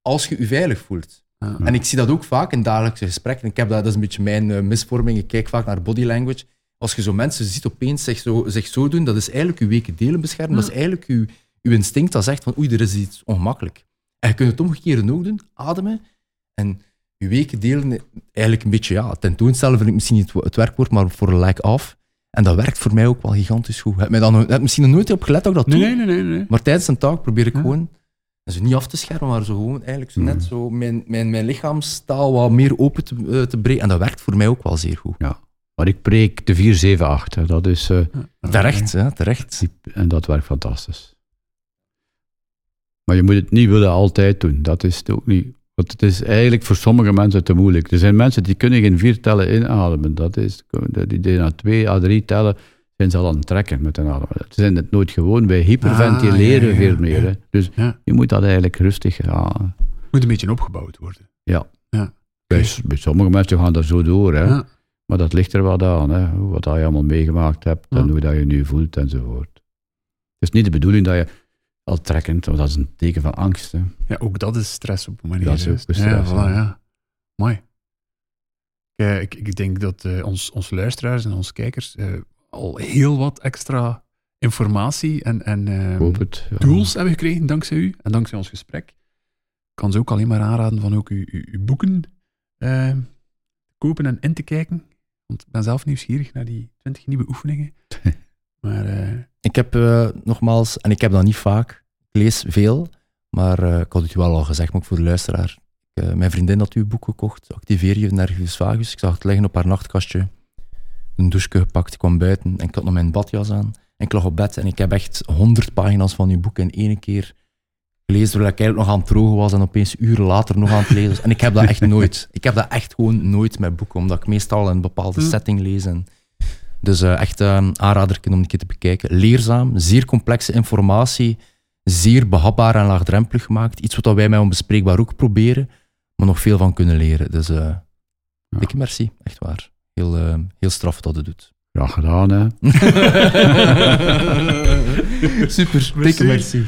als je je veilig voelt. En ik zie dat ook vaak in dagelijkse gesprekken. Ik heb dat, dat is een beetje mijn eh, misvorming. Ik kijk vaak naar body language. Als je zo mensen ziet opeens zich zo, zich zo doen, dat is eigenlijk je weken delen beschermen. Dat is eigenlijk je, je instinct dat zegt van oei, er is iets ongemakkelijk. En je kunt het omgekeerde ook doen, ademen. En je weken delen, eigenlijk een beetje, ja, tentoonstellen vind ik misschien niet het, werkwoord, maar voor een lijk af. En dat werkt voor mij ook wel gigantisch goed. Heb mij dan heb misschien nog nooit op gelet dat ik dat Nee, doe. nee, nee, nee. nee. Maar tijdens een taak probeer ik Ja. gewoon, en zo niet af te schermen, maar zo gewoon eigenlijk zo Mhm. net zo mijn, mijn, mijn lichaamstaal wat meer open te, eh, te breken. En dat werkt voor mij ook wel zeer goed. Maar ik preek de 478, hè. dat is... eh, Ja. Terecht, hè, terecht. En dat werkt fantastisch. Maar je moet het niet willen altijd doen. Dat is het ook niet. Want het is eigenlijk voor sommige mensen te moeilijk. Er zijn mensen die kunnen geen vier tellen inademen. Dat is, die die na twee à drie tellen zijn ze al aan het trekken met een adem. Ze zijn het nooit gewoon. Wij hyperventileren Ah, ja, ja, veel ja. meer. Dus Ja. je moet dat eigenlijk rustig gaan. Moet een beetje opgebouwd worden. Bij, s- bij sommige mensen gaan dat zo door. Hè. Ja. Maar dat ligt er wat aan. Hè. Wat je allemaal meegemaakt hebt en Ja. hoe dat je nu voelt enzovoort. Het is niet de bedoeling dat je al trekkend, want dat is een teken van angst. Hè. Ja, ook dat is stress op een manier. Dat is ook stress, Ja, voilà, ja. ja. Mooi. Eh, ik, ik denk dat eh, ons, ons luisteraars en onze kijkers eh, al heel wat extra informatie en, en ehm, hoop het. ja. tools hebben gekregen dankzij u en dankzij ons gesprek. Ik kan ze ook alleen maar aanraden van ook uw, uw, uw boeken eh, te kopen en in te kijken. Want ik ben zelf nieuwsgierig naar die 20 nieuwe oefeningen. maar eh, Ik heb eh, nogmaals, en ik heb dat niet vaak, ik lees veel, maar eh, ik had het u wel al gezegd, maar ook voor de luisteraar. Eh, mijn vriendin had uw boek gekocht, Activeer je Nervus Vagus. Ik zag het liggen op haar nachtkastje, een douche gepakt, ik kwam buiten en ik had nog mijn badjas aan. En ik lag op bed en ik heb echt honderd pagina's van uw boek in één keer gelezen, terwijl ik eigenlijk nog aan het drogen was en opeens uren later nog aan het lezen. En ik heb dat echt nooit. Ik heb dat echt gewoon nooit met boeken, omdat ik meestal in een bepaalde Hm. setting lees. En Dus eh, echt een aanrader om een keer te bekijken. Leerzaam, zeer complexe informatie, zeer behapbaar en laagdrempelig gemaakt. Iets wat wij met Onbespreekbaar ook proberen, maar nog veel van kunnen leren. Dus uh, dikke merci, echt waar. Heel, uh, heel straf dat het doet. Graag gedaan, hè. Super, dikke merci.